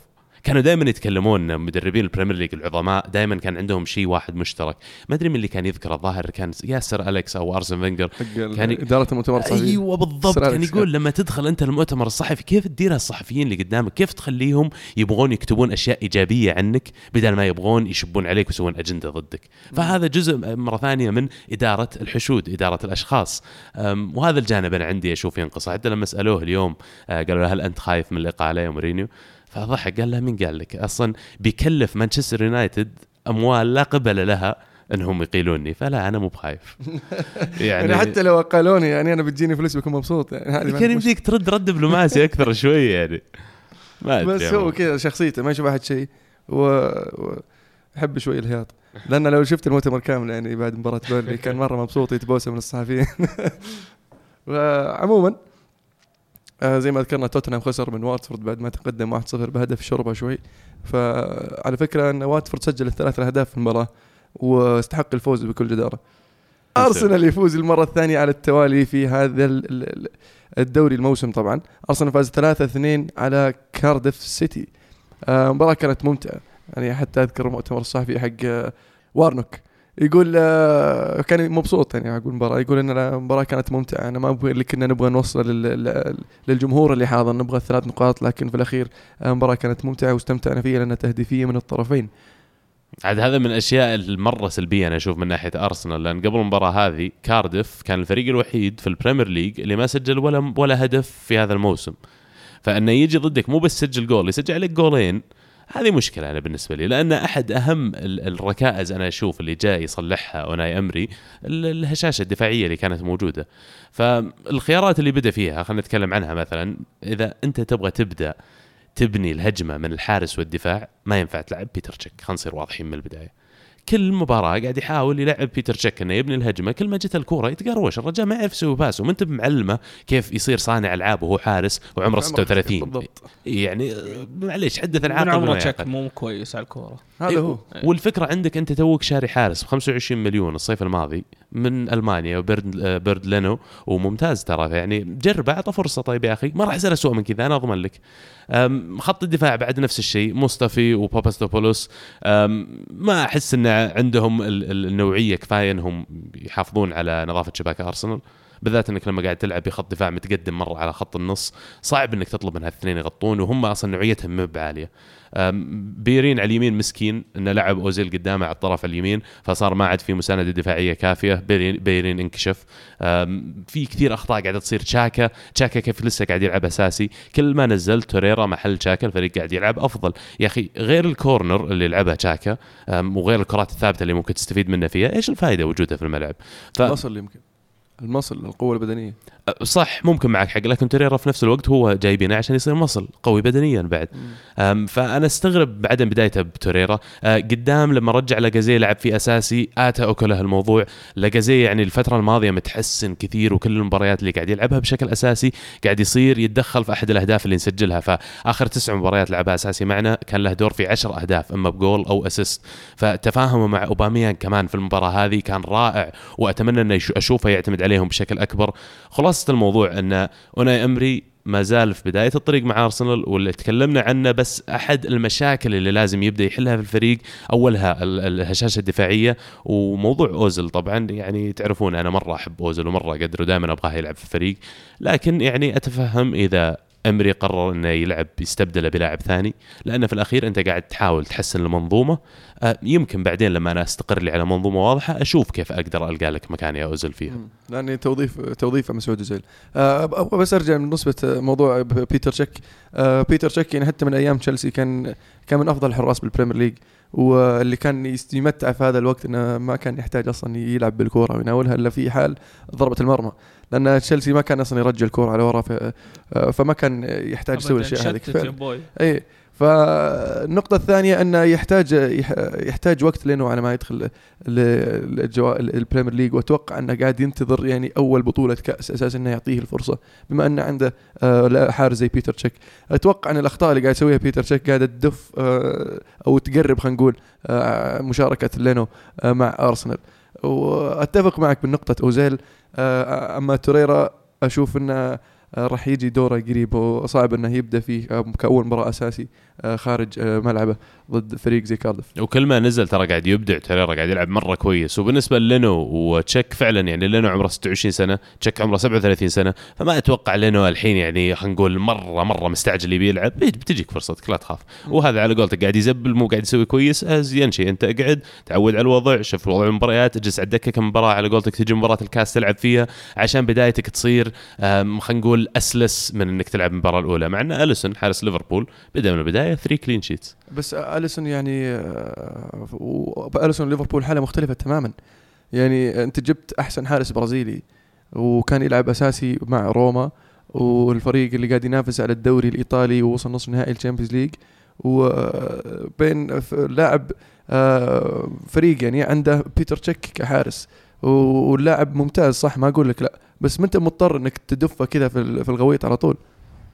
كانوا دائما يتكلمون مدربين ال Premier League العظماء دائما كان عندهم شيء واحد مشترك. ما أدري من اللي كان يذكر الظاهر كان يا سير أليكس أو أرسن فينجر. كان- إدارة المؤتمر الصحفي. أيوه بالضبط. كان يقول لما تدخل أنت المؤتمر الصحفي كيف تديرها الصحفيين اللي قدامك؟ كيف تخليهم يبغون يكتبون أشياء إيجابية عنك بدل ما يبغون يشبون عليك ويسوون أجندة ضدك؟ فهذا جزء مرة ثانية من إدارة الحشود إدارة الأشخاص. وهذا الجانب أنا عندي أشوف ينقص. حتى لما سألوه اليوم آه، قالوا له هل أنت خايف من الاقاله يا مورينيو؟ فضحك قال له مين قال لك؟ أصلا بيكلف مانشستر يونايتد أموال لا قبل لها إنهم يقيلوني. فلا أنا مو بخايف. يعني, يعني حتى لو قالوني يعني أنا بتجيني فلوس بكون مبسوط. يعني كان يمديك ترد رد دبلوماسي أكثر شوي يعني. ما بس هو. كذا شخصيته ما يشوف أحد شيء. و... و... يحب شوي الهياط. لأن لو شفت المؤتمر كامل يعني بعد مباراة بيرلي كان مرة مبسوط يتبوسه من الصحفيين. وعموما آه زي ما ذكرنا توتنهام خسر من واتفورد بعد ما تقدم 1-0 بهدف شربة شوي. فعلى فكرة أن واتفورد سجل الثلاث اهداف في المباراة واستحق الفوز بكل جدارة. أرسنال. يفوز المرة الثانية على التوالي في هذا ال- ال- ال- الدوري الموسم طبعا. أرسنال فاز 3-2 على كارديف سيتي. آه، مباراة كانت ممتعة. يعني حتى أذكر المؤتمر الصحفي حق آه، وارنوك. يقول آه، كان مبسوط يعني أقول المباراة. يقول إن المباراة كانت ممتعة. أنا ما أبغى اللي كنا نبغى نوصل لل- لل- للجمهور اللي حاضر. نبغى الثلاث نقاط لكن في الأخير آه، المباراة كانت ممتعة واستمتعنا فيها لأنها تهديفية من الطرفين. عاد هذا من الأشياء المرة سلبية أنا أشوف من ناحية أرسنال. لأن قبل المباراة هذه كارديف كان الفريق الوحيد في ال Premier League اللي ما سجل ولا ولا هدف في هذا الموسم. فأنه يجي ضدك مو بس يسجل جول يسجل عليك جولين هذه مشكلة أنا بالنسبة لي لأن أحد أهم ال- الركائز أنا أشوف اللي جاي يصلحها أوناي إيمري ال- الهشاشة الدفاعية اللي كانت موجودة. فالخيارات اللي بدأ فيها خلينا نتكلم عنها مثلا إذا أنت تبغى تبدأ تبني الهجمة من الحارس والدفاع ما ينفع تلعب بيتر تشيك. خلينا نصير واضحين من البداية. كل مباراة قاعد يحاول يلعب بيتر تشيك إنه يبني الهجمة كل ما جت الكورة يتقروش الرجال ما يعرف يسوي pass وما أنت معلمه كيف يصير صانع ألعاب وهو حارس وعمره 36 بالضبط. يعني معليش حدث من العاقل عمره تشيك. مو كويس على الكورة. هذا هو. والفكرة عندك أنت توك شاري حارس ب 25 مليون الصيف الماضي من ألمانيا وبيرد آه، بيرد لينو وممتاز ترى يعني جرب اعطى فرصة. طيب يا أخي ما راح يصير اسوء من كذا أنا أضمن لك. خط الدفاع بعد نفس الشيء مصطفي وباباستوبولوس. ما أحس ان عندهم ال- ال- النوعية كفاية إنهم يحافظون على نظافة شباك أرسنال. بالذات إنك لما قاعد تلعب بخط دفاع متقدم مرة على خط النص صعب إنك تطلب من هالاثنين يغطون وهم أصلا نوعيتهم مب عاليه أم، بيرين على اليمين مسكين إنه لعب أوزيل قدامه على الطرف اليمين فصار ما عاد في مساندة دفاعية كافية. بيرين, بيرين انكشف. في كثير أخطاء قاعدة تصير. تشاكا تشاكا كيف لسه قاعد يلعب أساسي. كل ما نزل توريرا محل تشاكا الفريق قاعد يلعب أفضل. يا أخي غير الكورنر اللي يلعبها تشاكا وغير الكرات الثابتة اللي ممكن تستفيد منها فيها إيش الفائده وجودها في الملعب؟ ف... المصل يمكن. المصل القوة البدنية. صح ممكن معك حق لكن توريرا في نفس الوقت هو جايبينه عشان يصير muscle قوي بدنيا بعد. فأنا أستغرب بعدم بدايته بتوريرا. أه، قدام لما رجع لاجازي لعب في أساسي اتى اوكله الموضوع. لاجازي يعني الفترة الماضية متحسن كثير وكل المباريات اللي قاعد يلعبها بشكل أساسي قاعد يصير يتدخل في أحد الأهداف اللي نسجلها. فآخر تسع مباريات لعبها أساسي معنا كان له دور في عشر أهداف أما بجول أو assist. فتفاهمه مع اوباميان كمان في المباراة هذه كان رائع وأتمنى إنه أشوفه يعتمد عليهم بشكل أكبر. خلاصة الموضوع أن أوناي أمري ما زال في بداية الطريق مع أرسنال واللي تكلمنا عنه بس أحد المشاكل اللي لازم يبدأ يحلها في الفريق أولها ال- الهشاشة الدفاعية وموضوع اوزل طبعا يعني تعرفون أنا مرة أحب اوزل ومرة اقدره دائما أبغاه يلعب في الفريق لكن يعني أتفهم إذا أمري قرر إنه يلعب يستبدله بلاعب ثاني لأنه في الأخير أنت قاعد تحاول تحسن المنظومة يمكن بعدين لما أنا أستقر لي على منظومة واضحة أشوف كيف أقدر ألقى لك مكان يا أوزل فيها. لأني توظيف توظيفة مسعود اوزيل آه بس أرجع من نسبه موضوع بيتر تشيك آه بيتر تشيك يعني حتى من أيام تشيلسي كان كان من أفضل الحراس بال Premier League. واللي كان يست- يمتع في هذا الوقت إنه ما كان يحتاج أصلا يلعب بالكوره ويناولها إلا في حال ضربة المرمى. لأن تشيلسي ما كان أصلا يرجع الكوره على ورا آه، فما كان يحتاج يسوي. الاشياء هذه اي فالنقطة الثانية انه يحتاج يح- يحتاج وقت لأنه على ما يدخل ال Premier League وأتوقع أنه قاعد ينتظر يعني أول بطولة كأس أساس إنه يعطيه الفرصة بما أنه عنده آه، حارس زي بيتر تشيك. أتوقع أن الأخطاء اللي قاعد يسويها بيتر تشيك قاعدة تدف آه، أو تقرب خلينا نقول آه، مشاركة لينو مع أرسنال. وأتفق معك بالنقطة أوزيل آه، أما توريرا أشوف إنه آه، راح يجي دوره قريب وصعب إنه يبدأ فيه آه، كأول مباراة أساسي آه، خارج آه، ملعبه ضد فريق زي كاردف وكل ما نزل ترى قاعد يبدع ترى قاعد يلعب مرة كويس. وبالنسبة لينو وتشيك فعلا يعني لينو عمره 26 سنة تشيك عمره 37 سنة فما أتوقع لينو الحين يعني خلينا نقول مرة مرة مستعجل يبي يلعب. بتجيك فرصتك لا تخاف. وهذا على قولتك قاعد يزبل مو قاعد يسوي كويس أزين شيء أنت اقعد تعود على الوضع شوف وضع المباريات اجلس على الدكة كم مباراة. على قولتك تجي مباراة الكاس تلعب فيها عشان بدايتك تصير خلينا نقول أسلس من إنك تلعب المباراة الأولى مع إن أليسون حارس ليفربول بدأ من البداية 3 clean sheets بس أليسون يعني آه، أليسون ليفربول حالة مختلفة تماما. يعني أنت جبت أحسن حارس برازيلي وكان يلعب أساسي مع روما والفريق اللي قاعد ينافس على الدوري الإيطالي ووصل نصف نهائي ال Champions League. وبين لاعب آه، فريق يعني عنده بيتر تشيك كحارس واللاعب ممتاز صح ما أقول لك لا. بس ما أنت مضطر إنك تدفه كذا في ال- في الغويط على طول.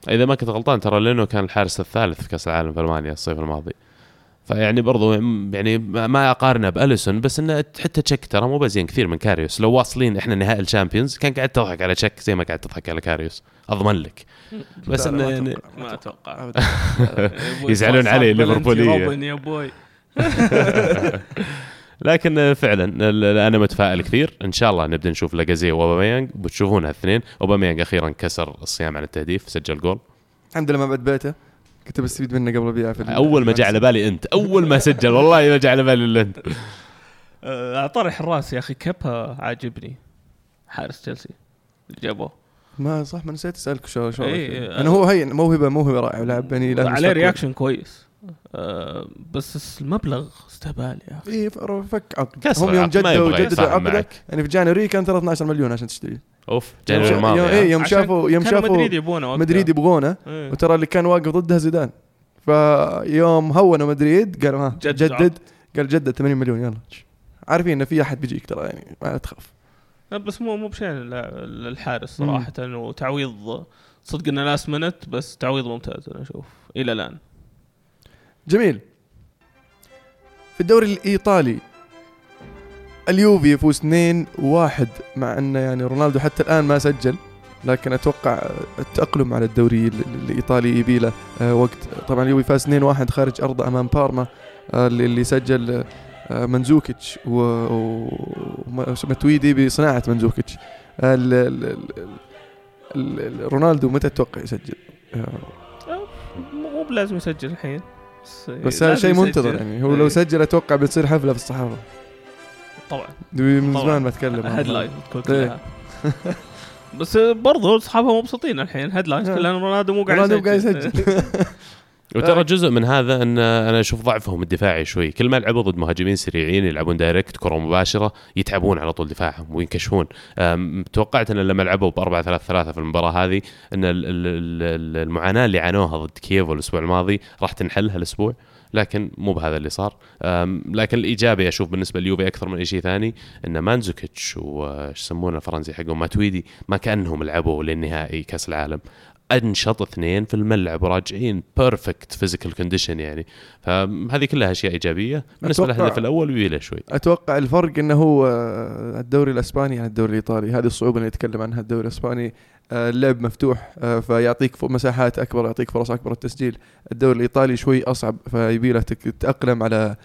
إذا ما كنت غلطان ترى لينو كان الحارس الثالث في كأس العالم في ألمانيا الصيف الماضي. فيعني برضو يعني ما ما أقارنه بأليسون بس إنه حتى تشيك ترى مو بزين كثير من كاريوس. لو واصلين إحنا نهائي ال Champions كان قاعد تضحك على تشيك زي ما قاعد تضحك على كاريوس. أضمن لك. بس إنه يعني ما أتوقع. يزعلون علي يا بوي لكن فعلا أنا متفائل كثير. إن شاء الله نبدأ نشوف لاجازي واوباميانج بتشوفونها الاثنين أوباميانج أخيرا كسر الصيام عن التهديف سجل جول. الحمد لله ما بعد بيته. كنت بستفيد منه قبل بيعه في ال- أول ما جاء على بالي أنت. أول ما سجل. والله ما جاء على بالي إلا أنت. على طاري حراس يا أخي. كيبا عاجبني. حارس تشيلسي. اللي جابوه. ما صح ما نسيت أسألك شو شو إيه، أنا هو هين موهبة موهبة رائع لاعب يعني عليه. reaction كويس. آه، بس المبلغ استهبال يا أخي. إيه ف- فك عقد. هم يوم جدوا جددوا عقده. معك. يعني في January كان ترى 12 مليون عشان تشتري. أوف يوم January الماضي يوم- ها؟ إيه يوم شافوا يوم شافوا مدريد يبونه. مدريد يبغونه. إيه. وترى اللي كان واقف ضدها زيدان. فيوم هونوا مدريد قالوا ها جدد جدد. قال جدد 80 مليون يلا. عارفين انه في أحد بيجيك ترى يعني ما تخاف. لا، بس مو مو بشيء مم. صراحة وتعويض. صدق انه لاست منت بس تعويض ممتاز أنا أشوف. إلى الآن. جميل. في الدوري الإيطالي اليوفي يفوز 2-1 مع أنه يعني رونالدو حتى الآن ما سجل لكن أتوقع التأقلم على الدوري ال- ال- الإيطالي يبي له آه، وقت. طبعا اليوفي فاز 2-1 خارج ارضه أمام بارما آه، اللي سجل آه، منزوكيتش ومتويدي بصناعة منزوكيتش. ال- ال- ال- ال- ال- رونالدو متى تتوقع يسجل؟ مو بلازم يسجل الحين. بس, بس هذا شيء يسجل. منتظر يعني. هو لو إيه، سجل أتوقع بتصير حفلة في الصحافة. طبعا. من. زمان ما اتكلم إيه. كلها. بس برضو اصحابها مبسوطين الحين. headlines آه. كلها. رونالدو مو قاعد رونالدو قاعد يسجل. وترى جزء من هذا أن أنا أشوف ضعفهم الدفاعي شوي. كل ما لعبوا ضد مهاجمين سريعين يلعبون direct كرة مباشرة يتعبون على طول دفاعهم وينكشفون. توقعت أن لما لعبوا ب 4 3 3 في المباراة هذه أن ال- ال- ال- المعاناة اللي عانوها ضد كييفو الأسبوع الماضي راح تنحل هالاسبوع لكن مو بهذا اللي صار. لكن الإيجابي أشوف بالنسبة لليوفي أكثر من اي شيء ثاني أن مانزوكيتش وش يسمونه الفرنسي حقهم ماتويدي ما كأنهم لعبوا للنهائي كأس العالم. أنشط اثنين في الملعب وراجعين perfect physical condition يعني. فهذه كلها أشياء بالنسبة أتوقع- للهدف الأول ويله شوي. أتوقع الفرق إنه هو آه، الدوري الإسباني عن الدوري الإيطالي. هذه الصعوبة اللي يتكلم عنها الدوري الإسباني آه، اللعب مفتوح آه، فيعطيك مساحات أكبر يعطيك فرص أكبر التسجيل. الدوري الإيطالي شوي أصعب فيبي له تتاقلم على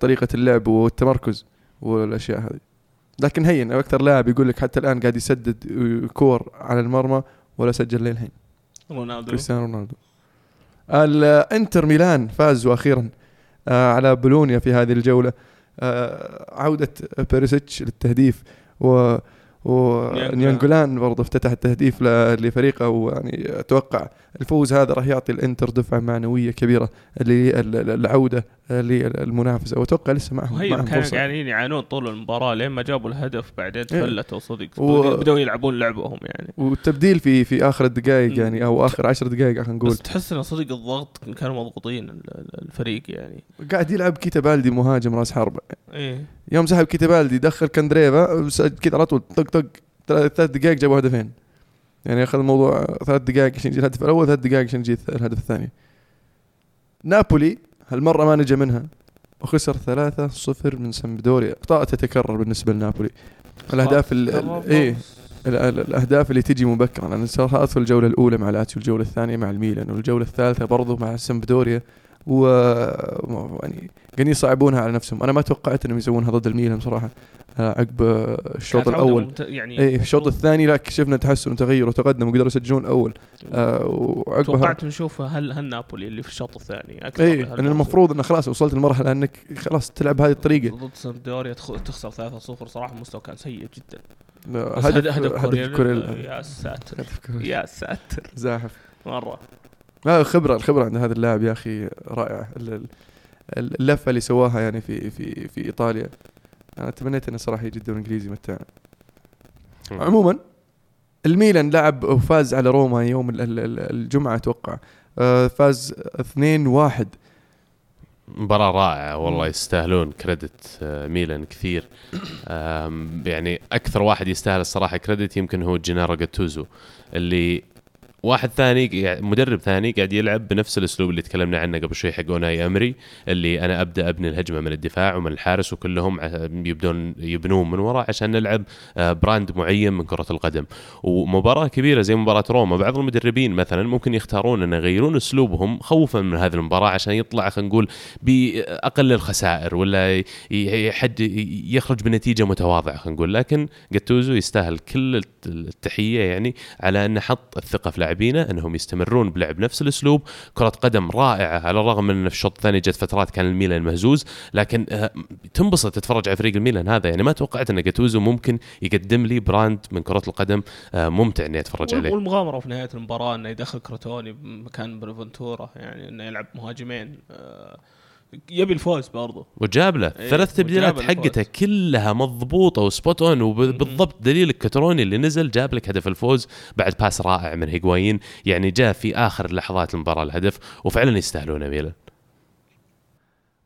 طريقة اللعب والتمركز والأشياء هذه. لكن هين أكثر لاعب يقول لك حتى الآن قاعد يسدد كور على المرمى. ولا سجل للحين. رونالدو. كريستيانو رونالدو. الانتر ميلان فازوا أخيرا آه، على بولونيا في هذه الجولة. آه، عودة بيريسيتش للتهديف و وناينجولان برضه افتتح التهديف لفريقه ويعني أتوقع الفوز هذا راح يعطي الإنتر دفعة معنوية كبيرة للعودة للمنافسه واتوقع لسه معهم وهي معهم كانوا قاعدين يعانون طول المباراة لين ما جابوا الهدف بعدين إيه. تفلتوا صدق. و- بدأوا يلعبون لعبهم يعني. والتبديل في في آخر الدقائق. يعني أو آخر عشر دقائق خلينا نقول. بس تحس انه صدق الضغط كانوا مضغوطين ال- ال- الفريق يعني. قاعد يلعب كيتا بالدي مهاجم راس حربة. إيه. يوم سحب كيتا بالدي دخل كاندريفا س- كذا على طول طق طق ثلاث دقائق جابوا هدفين. يعني أخذ الموضوع ثلاث دقائق عشان يجي الهدف الأول ثلاث دقائق عشان يجي الهدف الثاني. نابولي هالمرة ما نجا منها. وخسر ثلاثة صفر من سمبدوريا اخطاء تتكرر بالنسبة لنابولي. الأهداف ال- ال- إيه. ال- ال- الأهداف اللي تجي مبكرا. صارت في الجولة الأولى مع لاتسيو الجولة الثانية مع الميلان والجولة الثالثة برضو مع سمبدوريا و يعني قاعدين يصعبونها على نفسهم. أنا ما توقعت إنهم يسوونها ضد الميلان صراحة آه، عقب الشوط الأول. يعني اي الشوط الثاني لا شفنا تحسن وتغير وتقدم وقدروا يسجلون اول آه وعقبها توقعت نشوف هل هل نابولي اللي في الشوط الثاني أكثر اي من لأن. المفروض انه خلاص وصلت لمرحلة إنك خلاص تلعب بهذه الطريقة. ضد سامدوريا تخ- تخسر 3-0 صراحة المستوى كان سيء جدا. هدف هدف كوريلا. يا ساتر. يا ساتر. زاحف. مرة. لا خبرة الخبرة عند هذا اللاعب يا أخي رائعة. ال- ال- اللفة اللي سواها يعني في في في إيطاليا. أنا تمنيت إنه صراحة يجي الدوري الإنجليزي متعنا عموما الميلان لعب وفاز على روما يوم ال- ال- ال- الجمعة أتوقع. آه، فاز 2-1 مباراة رائعة والله. يستاهلون كريدت آه، ميلان كثير. يعني أكثر واحد يستاهل الصراحة كريدت يمكن هو جينارو جاتوزو اللي واحد ثاني قاعد- مدرب ثاني قاعد يلعب بنفس الأسلوب اللي تكلمنا عنه قبل شوي حق أوناي أمري اللي أنا أبدأ أبني الهجمة من الدفاع ومن الحارس وكلهم يبدون يبنون من وراء عشان نلعب آه، brand معين من كرة القدم. ومباراة كبيرة زي مباراة روما بعض المدربين مثلا ممكن يختارون أن يغيرون أسلوبهم خوفا من هذه المباراة عشان يطلع خلينا نقول بأقل الخسائر ولا حد يخرج بنتيجة متواضعة خلينا نقول. لكن جاتوزو يستاهل كل الت- التحية يعني على انه حط الثقة في لاعبينه انهم يستمرون بلعب نفس الاسلوب. كرة قدم رائعة على الرغم من إن في الشوط الثاني جت فترات كان الميلان مهزوز لكن آه، تنبسط تتفرج على فريق الميلان هذا. يعني ما توقعت إن جاتوزو ممكن يقدم لي brand من كرة القدم آه، ممتع إني أتفرج عليه. والمغامرة في نهاية المباراة إنه يدخل كروتوني بمكان بونافنتورا يعني إنه يلعب مهاجمين آه، يبي الفوز برضه وجاب له. إيه، ثلاث تبديلات. حقته كلها مضبوطة و spot on وبالضبط دليل كتروني اللي نزل جاب لك هدف الفوز بعد pass رائع من هيغوايين يعني جاء في آخر لحظات المباراة الهدف وفعلا يستاهلون ميلان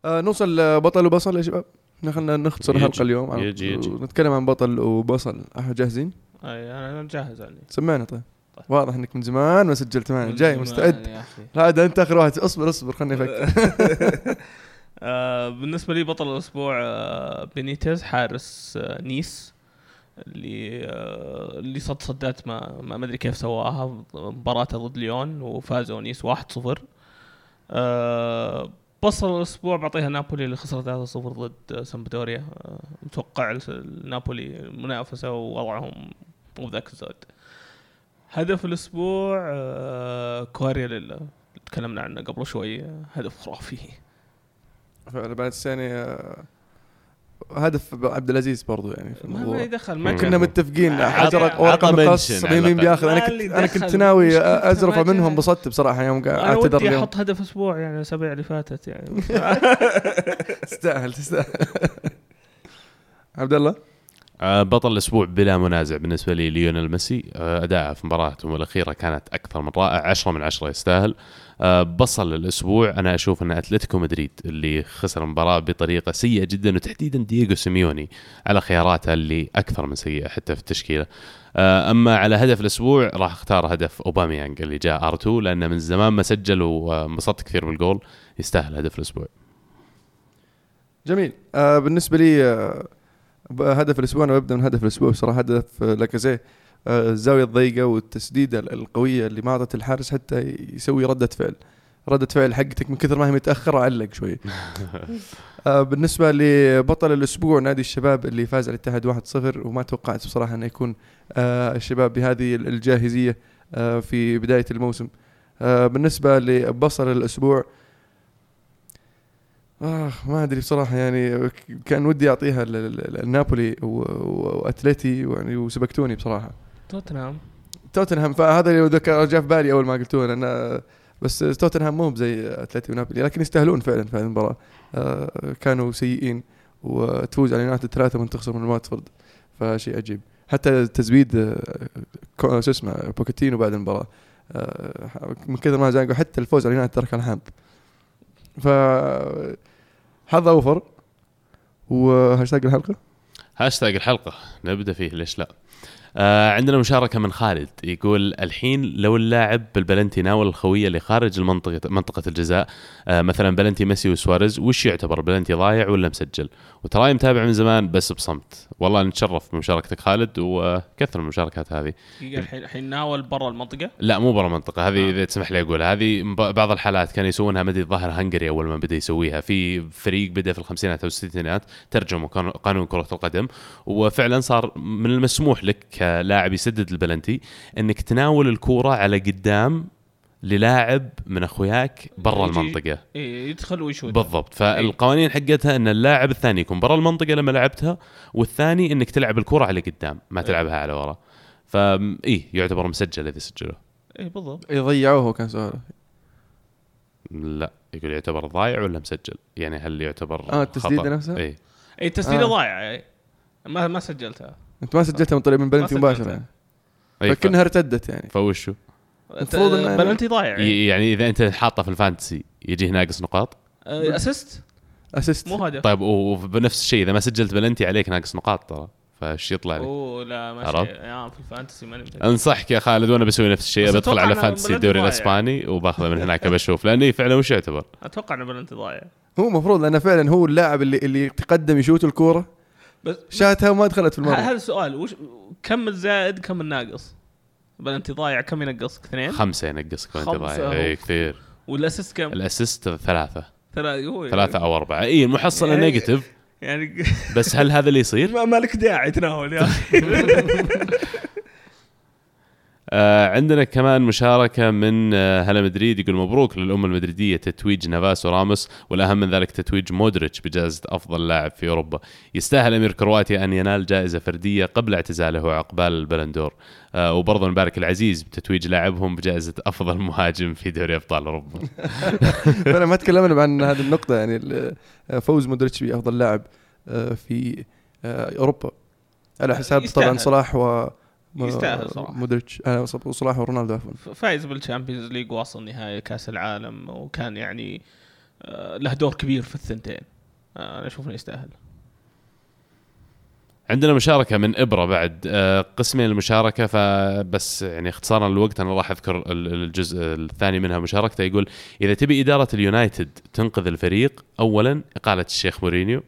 آه نوصل لبطل وبصل يا شباب. إحنا خلينا نختصر يجي- الحلقة اليوم. يجي- يجي. نتكلم عن بطل وبصل. إحنا جاهزين؟ أي أنا جاهز يعني. سمعنا طيب. طيب. واضح إنك من زمان ما سجلت معنا. جاي مستعد. ده أنت آخر واحد اصبر اصبر خليني أفكر. آه، بالنسبة لي بطل الأسبوع آه، بينيتز حارس آه، نيس اللي آه، اللي صد صدات ما ما ادري كيف سواها مباراته ضد ليون وفازوا نيس 1-0 آه، بصل الأسبوع بعطيها نابولي اللي خسرت 3-0 ضد سامبدوريا. آه، متوقع نابولي منافسة ووضعهم مو ذاك الزود. هدف الأسبوع آه، كواريا تكلمنا عنه قبل شوي آه، هدف خرافي. فعلا بعد الثاني آه، هدف عبد العزيز برضو يعني في ما الموضوع ما يدخل ما. كنا متفقين حجر ورقه مقص مين. بياخذ أنا كنت أنا كنت دخل. ناوي مشكلته ازرف ما جاء. منهم انبسطت بصراحة يوم أعتذر اليوم أحط هدف أسبوع يعني الأسابيع اللي فاتت يعني تستاهل تستاهل عبد الله آه، بطل الأسبوع بلا منازع بالنسبة لي ليونيل ميسي آه، أداءه في مباراتهم الأخيرة كانت أكثر من رائع 10 من 10 يستاهل بطل الأسبوع. أنا أشوف أن أتلتيكو مدريد اللي خسر المباراه بطريقة سيئة جدا وتحديدا دييغو سيميوني على خياراته اللي أكثر من سيئة حتى في التشكيلة. آه، أما على هدف الأسبوع راح أختار هدف أوباميانج اللي جاء R2 لأنه من زمان ما سجل وانبسطت كثير بالجول. يستاهل هدف الأسبوع. جميل. آه بالنسبة لي آه هدف الأسبوع أنا ببدأ من هدف الأسبوع صراحة هدف آه، لاكازيه. آه الزاويه الضيقة والتسديدة ال- القوية اللي ما أعطت الحارس حتى يسوي ردة فعل. ردة فعل حقتك من كثر ما هي متأخرة علق شوي. آه بالنسبة لبطل الأسبوع نادي الشباب اللي فاز على الاتحاد 1-0 وما توقعت بصراحة انه يكون آه الشباب بهذه ال- الجاهزية آه في بداية الموسم. آه بالنسبة لبصل الأسبوع آه ما أدري بصراحة يعني كان ودي أعطيها ل- ل- ل- لنابولي و- و- وأتلتي ويعني وسبقتوني بصراحة. توتنهام. توتنهام فهذا اللي ذكر جاء في بالي أول ما قلتوه لأن بس توتنهام مو زي اتلتي ونابولي لكن يستاهلون فعلا في هذه المباراة. آه كانوا سيئين وتفوز على يونايتد ثلاثة من تخسر من واتفورد فشيء عجيب. حتى تزويد آه، شو اسمه بوكيتينو بعد المباراة. آه، من كثر ما زانقوا حتى الفوز على يونايتد ترك الحامض ف حظ أوفر. وهاشتاج الحلقة؟ هاشتاج الحلقة. نبدأ فيه ليش لا؟ آه عندنا مشاركة من خالد. يقول الحين لو اللاعب بالبلنتي ناول الخوية اللي خارج المنطقة منطقة الجزاء آه مثلا بلنتي ميسي وسواريز وش يعتبر؟ بلنتي ضايع ولا مسجل؟ وتراي متابع من زمان بس بصمت. والله نتشرف بمشاركتك خالد وكثر المشاركات هذه. الحين الحين ناول برا المنطقة؟ لا مو برا المنطقة. هذه آه. إذا تسمح لي أقول هذه بعض الحالات كانوا يسوونها مدري الظاهر هنغري أول ما بدأ يسويها. في فريق بدأ في الخمسينات أو الستينات ترجموا قانون- كرة القدم وفعلا صار من المسموح لك كلاعب يسدد البلنتي أنك تناول الكورة على قدام للاعب من أخوياك برا المنطقة. إيه يدخل ويشوت. بالضبط. فالقوانين حقتها إن اللاعب الثاني يكون برا المنطقة لما لعبتها والثاني إنك تلعب الكره على قدام ما تلعبها على ورا. فا إيه يعتبر مسجل إذا سجله. إي بالضبط. يضيعوه كان سؤال لا يقول يعتبر ضايع ولا مسجل؟ يعني هل يعتبر آه، التسديدة خطأ؟ نفسها؟ إي. إي التسديدة آه. ضايعة. ما ما سجلتها. انت ما سجلتها من طريق من بلنتي مباشرة. يعني. أي ف... فكأنها ارتدت يعني. فوشو. المفروض إنه- بلنتي ضايع إيه. ي- يعني. إذا أنت حاطه في ال fantasy يجيه ناقص نقاط؟ assist assist مو هدف طيب وبنفس الشيء إذا ما سجلت بلنتي عليك ناقص نقاط ترى فايش يطلع لك؟ أوه لا ما عرفت؟ يا في ال fantasy ماني. انصحك يا خالد وأنا بسوي نفس الشيء بدخل على fantasy الدوري. الإسباني وباخذه من هناك بشوف لأني فعلا وش يعتبر. أتوقع إنه بلنتي ضايع. هو المفروض لأنه فعلا هو اللاعب اللي اللي تقدم يشوت الكورة بس شاتها وما دخلت في المرمى هذا السؤال وش كم الزائد كم الناقص؟ بلنتي ضايع كم ينقصك اثنين؟ خمسة ينقصك وانت ضايع. اي كثير وال assist كم؟ ال assist ثلاثة ثلاثة هو ثلاثة أو أربعة اي المحصله يعني- negative يعني بس هل هذا اللي يصير؟ ما مالك داعي تناول يا أخي آه عندنا كمان مشاركة من آه هلا مدريد يقول مبروك للأمة المدريدية تتويج نافاس وراموس والأهم من ذلك تتويج مودريتش بجائزة أفضل لاعب في أوروبا. يستاهل أمير كرواتيا أن ينال جائزة فردية قبل اعتزاله وعقبال البلندور آه وبرضه نبارك لعزيز بتتويج لاعبهم بجائزة أفضل مهاجم في دوري أبطال أوروبا. فعلا ما تكلمنا عن هذه النقطة يعني ال- فوز مودريتش بأفضل لاعب آه، في آه، أوروبا. على حساب. طبعا صلاح و يستاهل صراحة. مودريتش آه، صلاح ورونالدو عفوا. فايز بال Champions League وواصل نهائي كأس العالم وكان يعني آه، له دور كبير في الثنتين. آه، أنا أشوف إنه يستاهل. عندنا مشاركة من إبرة بعد. قسمين المشاركة فبس يعني اختصارا للوقت أنا راح أذكر ال- الجزء الثاني منها مشاركته يقول إذا تبي إدارة اليونايتد تنقذ الفريق أولا إقالة الشيخ مورينيو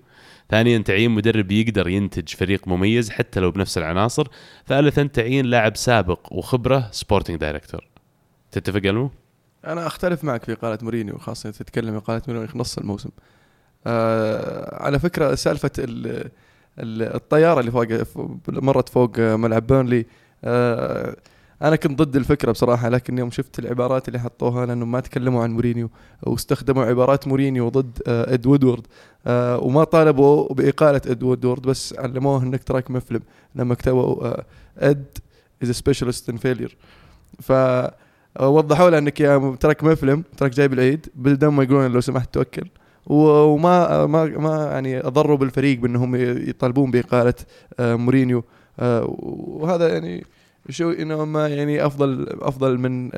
ثانيا تعيين مدرب يقدر ينتج فريق مميز حتى لو بنفس العناصر. ثالثا تعيين لاعب سابق وخبرة sporting director تتفق ولا مو؟ أنا أختلف معك في إقالة مورينيو خاصة تتكلم إقالة مورينيو في نص الموسم. آه على فكرة سالفة ال- ال- الطيارة اللي فوق مرت فوق ملعب بيرنلي آه أنا كنت ضد الفكرة بصراحة لكن يوم شفت العبارات اللي حطوها لانهم ما تكلموا عن مورينيو واستخدموا عبارات مورينيو ضد آه إد وودورد آه وما طالبوا بإقالة إد وودورد بس علموه إنك تراك مفلم لما كتبوا آه إد is specialist in failure ف وضحوا له إنك يا تراك مفلم تراك جايب العيد بدل ما يقولون لو سمحت توكل. وما ما ما يعني أضروا بالفريق بأنهم يطالبون بإقالة مورينيو وهذا يعني شو إنه ما يعني أفضل أفضل من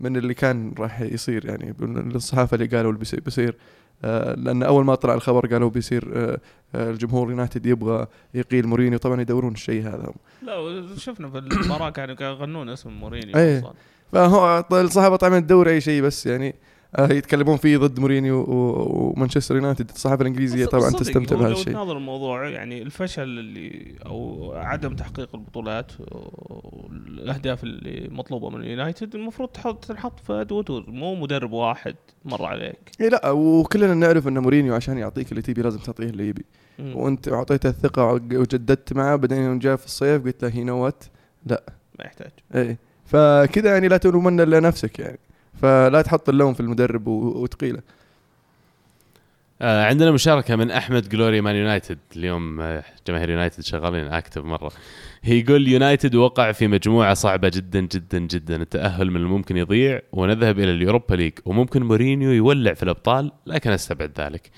من اللي كان راح يصير يعني الصحافة اللي قالوا اللي بيصير, آه، لأن أول ما طلع الخبر قالوا بيصير آه، آه، الجمهور يونايتد يبغى يقيل مورينيو طبعا يدورون الشيء هذا لا شفنا في المباراة كانوا يغنون اسم مورينيو إيه. أصلاً. فهو الصحافة طبعا تدور أي شيء بس يعني يتكلمون فيه ضد مورينيو ومانشستر يونايتد. الصحافة الإنجليزية طبعا تستمتع بهذا لو تناظر الموضوع يعني الفشل اللي أو عدم تحقيق البطولات والأهداف اللي مطلوبة من اليونايتد المفروض تحط تنحط في إد وودورد مو مدرب واحد مر عليك. اي لا وكلنا نعرف إن مورينيو عشان يعطيك اللي تبي لازم تعطيه اللي يبي. وأنت أعطيته الثقة وجددت معه بعدين يوم جاء في الصيف قلت له هي no ما يحتاج. اي فكذا يعني لا تلومن إلا نفسك يعني. فلا تحط اللوم في المدرب وتقيله. آه عندنا مشاركة من أحمد جلوري مان يونايتد اليوم آه، جماهير يونايتد شغالين active مرة. يقول يونايتد وقع في مجموعة صعبة جدا جدا جدا. التأهل من الممكن يضيع ونذهب إلى اليوروبا ليج. وممكن مورينيو يولع في الأبطال لكن أستبعد ذلك.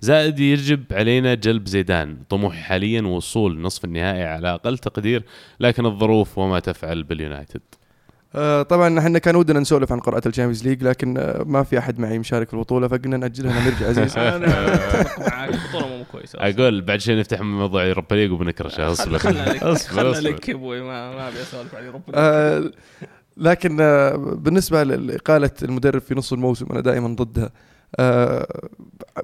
زائد يجب علينا جلب زيدان. طموحي حاليا وصول نصف النهائي على أقل تقدير لكن الظروف وما تفعل باليونايتد. طبعا إحنا كان ودنا نسولف عن قراءة الشامبيونز ليج لكن آه ما في أحد معي مشارك في البطولة فقلنا نأجلها نرجع عزيز أنا أتفق معك البطولة مو كويسة أصلاً. أقول بعد شوي نفتح موضوع يوروبا ليج وبنكرشه أصبر. خلنا لك أصبر خلنا أصبر. لك أبوي ما ما أبي أسولف عن اوروبا آه لكن آه بالنسبة لإقالة المدرب في نص الموسم أنا دائما ضدها. آه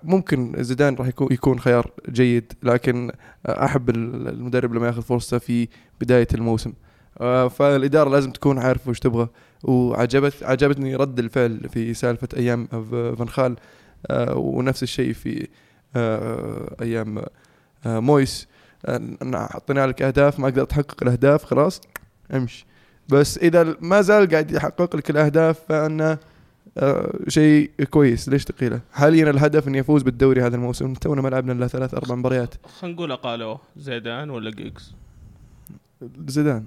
ممكن زيدان راح يكون يكون خيار جيد لكن آه أحب المدرب لما ياخذ فرصته في بداية الموسم. آه فالإدارة لازم تكون عارفة وش تبغى. وعجبت عجبتني رد الفعل في سالفة أيام فان خال آه ونفس الشيء في آه أيام آه مويس. آه حطينا لك أهداف ما أقدر تحقق الأهداف خلاص امشي. بس إذا ما زال قاعد يحقق لك الأهداف فانه آه شيء كويس. ليش تقيله؟ حاليا الهدف اني افوز بالدوري هذا الموسم؟ تونا ما لعبنا إلا ثلاث أربع مباريات. خلينا نقول قالوه زيدان ولا جيجز؟ زيدان.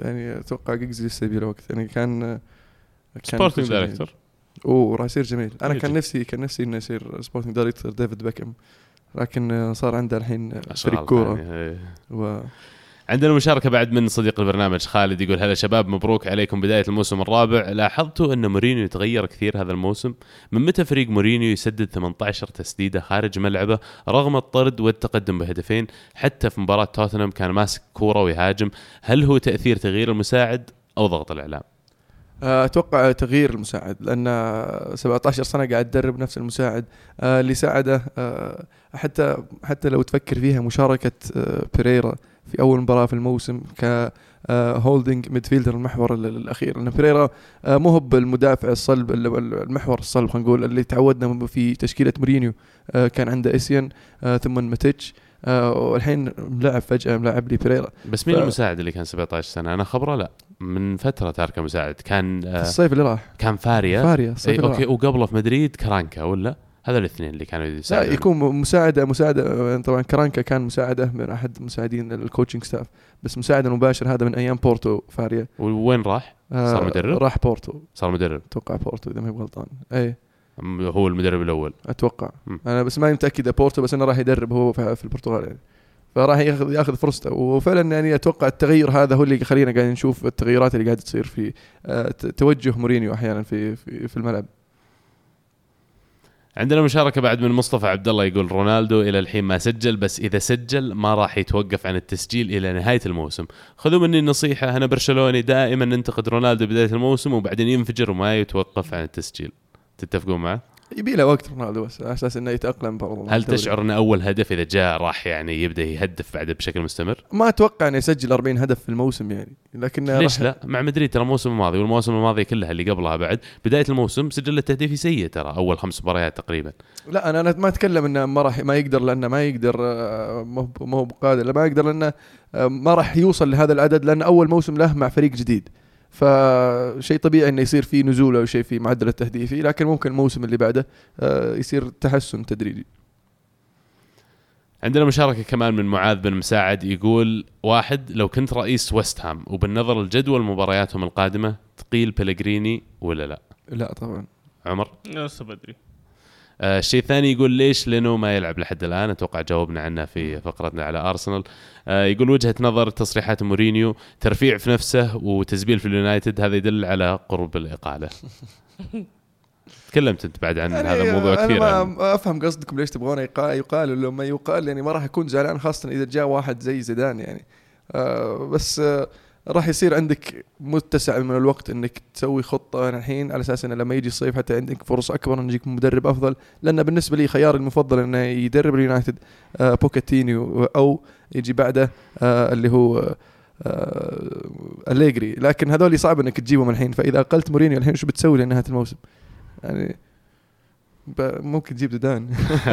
يعني أتوقع جيجز لسه يبي له وقت يعني كان كان sporting. director أوه راح يصير جميل أنا. كان نفسي كان نفسي إنه يصير sporting director ديفيد بيكم لكن صار عنده الحين فريق كورة ثانية، إيه. و... عندنا مشاركة بعد من صديق البرنامج خالد يقول هلا شباب مبروك عليكم بداية الموسم الرابع. لاحظتوا أن مورينيو تغير كثير هذا الموسم؟ من متى فريق مورينيو يسدد 18 تسديدة خارج ملعبه رغم الطرد والتقدم بهدفين؟ حتى في مباراة توتنهام كان ماسك كورة ويهاجم. هل هو تأثير تغيير المساعد أو ضغط الإعلام؟ آه، أتوقع تغيير المساعد لأن 17 سنة قاعد تدرب نفس المساعد. آه، اللي ساعده آه، حتى حتى لو تفكر فيها مشاركة بيريرا في أول مباراة في الموسم ك holding midfielder المحور ال- الأخير. لأن بيريرا آه، مو هو بالمدافع الصلب ال- ال- المحور الصلب خلينا نقول اللي تعودنا في تشكيلة مورينيو آه، كان عنده اسيان آه، ثم ماتيتش آه، والحين ملعب فجأة ملاعب لي بيريرا بس مين ف- المساعد اللي كان 17 سنة؟ أنا خبره لا. من فترة تاركه مساعد. كان آه الصيف اللي راح. كان فاريا. فاريا الصيف أي اللي راح. وقبله في مدريد كرانكا ولا؟ هذول الاثنين اللي كانوا يساعدون يكون مساعدة مساعدة طبعا كرانكا كان مساعدة من أحد مساعدين ال coaching staff بس مساعد المباشر هذا من أيام بورتو فاريا. وين راح؟ آه، صار مدرب؟ راح بورتو. صار مدرب. أتوقع بورتو إذا ما غلطان. أم هو المدرب الأول. أتوقع. مم. أنا بس ماني متأكد إذا بورتو بس أنه راح يدرب هو في البرتغال يعني. فراح ياخذ ياخذ فرصته. وفعلا يعني أتوقع التغير هذا هو اللي يخلينا قاعدين نشوف التغيرات اللي قاعدة تصير في آه، توجه مورينيو أحيانا في في, في الملعب. عندنا مشاركة بعد من مصطفى عبد الله يقول رونالدو إلى الحين ما سجل بس إذا سجل ما راح يتوقف عن التسجيل إلى نهاية الموسم خذوا مني النصيحة أنا برشلوني دائما ننتقد رونالدو بداية الموسم وبعدين ينفجر وما يتوقف عن التسجيل تتفقون معه؟ يبي له وقت رونالدو بس على أساس إنه يتأقلم برضه هل. تشعر ان أول هدف إذا جاء راح يعني يبدأ يهدف بعد بشكل مستمر؟ ما أتوقع إنه يسجل 40 هدف في الموسم يعني لكن ليش لا؟ مع مدريد ترى الموسم الماضي والمواسم الماضيه كلها اللي قبلها بعد بداية الموسم سجل تهديفي سيء ترى أول خمس مباريات تقريبا لا أنا أنا ما أتكلم إنه ما راح ما يقدر لأنه ما يقدر آه، ما هو- بقادر ما يقدر لأنه آه، ما راح يوصل لهذا العدد لأن أول موسم له مع فريق جديد فشيء طبيعي إنه يصير فيه نزول أو شيء في معدل التهديفي لكن ممكن الموسم اللي بعده آه، يصير تحسن تدريجي. عندنا مشاركة كمان من معاذ بن مساعد يقول واحد لو كنت رئيس ويست هام وبالنظر لجدول مبارياتهم القادمة تقيل بيليجريني ولا لا؟ لا طبعا. عمر؟ لسه بدري. آه الشيء الثاني يقول ليش لينو ما يلعب لحد الآن؟ أتوقع جاوبنا عنه في فقرتنا على أرسنال. آه يقول وجهة نظر تصريحات مورينيو ترفيع في نفسه وتسبيب في اليونايتد هذا يدل على قرب الإقالة. تكلمت أنت بعد عن هذا الموضوع أنا كثير ما يعني. أفهم قصدكم ليش تبغونه يقال يقال لما يقال يعني ما راح أكون زعلان خاصة إذا جاء واحد زي زيدان يعني. آه بس آه راح يصير عندك متسع من الوقت إنك تسوي خطة الحين على أساس إنه لما يجي الصيف حتى عندك فرص أكبر ان يجيك مدرب أفضل. لأن بالنسبة لي خياري المفضل إنه يدرب اليونايتد آه بوكيتينو أو يجي بعده آه اللي هو آه أليجري. لكن هذول صعب إنك تجيبهم الحين. فإذا أقلت مورينيو الحين شو بتسوي لنهاية الموسم؟ يعني ممكن تجيب زيدان.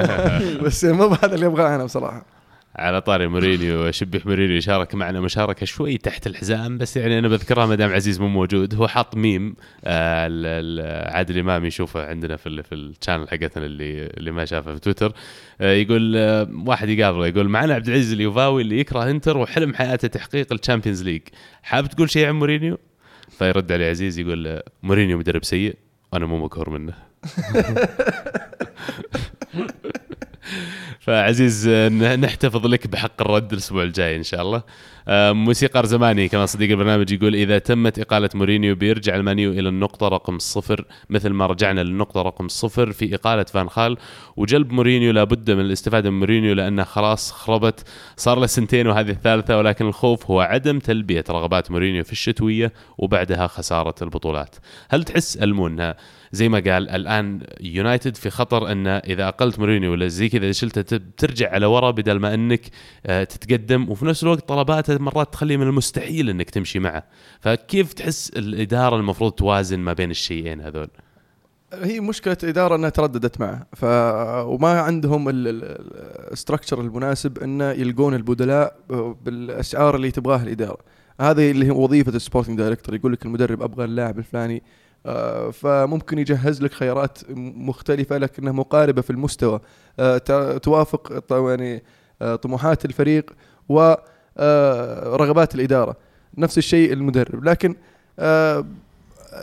بس مو هذا اللي أبغاه أنا بصراحة. على طاري مورينيو شبح مورينيو شارك معنا مشاركة شوي تحت الحزام بس يعني أنا بذكرها ما دام عزيز مو موجود. هو حاط ميم آه عادل إمام يشوفه عندنا في ال في ال channel حقتنا اللي اللي ما شافه في تويتر. آه يقول آه واحد يقابله يقول معنا عبد العزيز اليوفاوي اللي يكره إنتر وحلم حياته تحقيق الشامبيونز ليج حابب تقول شيء عن مورينيو؟ فيرد عليه عزيز يقول مورينيو مدرب سيء أنا مو مقهور منه. فعزيز آه، نحتفظ لك بحق الرد الأسبوع الجاي إن شاء الله. موسيقار زماني كمان صديق البرنامج يقول إذا تمت إقالة مورينيو بيرجع المان يو إلى النقطة رقم صفر مثل ما رجعنا للنقطة رقم صفر في إقالة فان خال. وجلب مورينيو لابد من الاستفادة من مورينيو لأنه خلاص خربت. صار له سنتين وهذه الثالثة ولكن الخوف هو عدم تلبية رغبات مورينيو في الشتوية وبعدها خسارة البطولات. هل تحس ألمون؟ زي ما قال الآن يونايتد في خطر انه إذا أقلت مورينيو ولا زي كذا شلته ت- ترجع على ورا بدل ما إنك آه، تتقدم وفي نفس الوقت طلباته مرات تخلي من المستحيل إنك تمشي معه. فكيف تحس الإدارة المفروض توازن ما بين الشيئين هذول؟ هي مشكلة إدارة إنها ترددت معه. ف وما عندهم ال structure المناسب إنه يلقون البدلاء بالاسعار اللي تبغاها الإدارة. هذه اللي هي وظيفة ال sporting director يقول لك المدرب أبغى اللاعب الفلاني آه، فممكن يجهز لك خيارات مختلفة لكنها مقاربة في المستوى. آه، توافق ط- يعني آه، طموحات الفريق ورغبات الإدارة. نفس الشيء المدرب. لكن آه،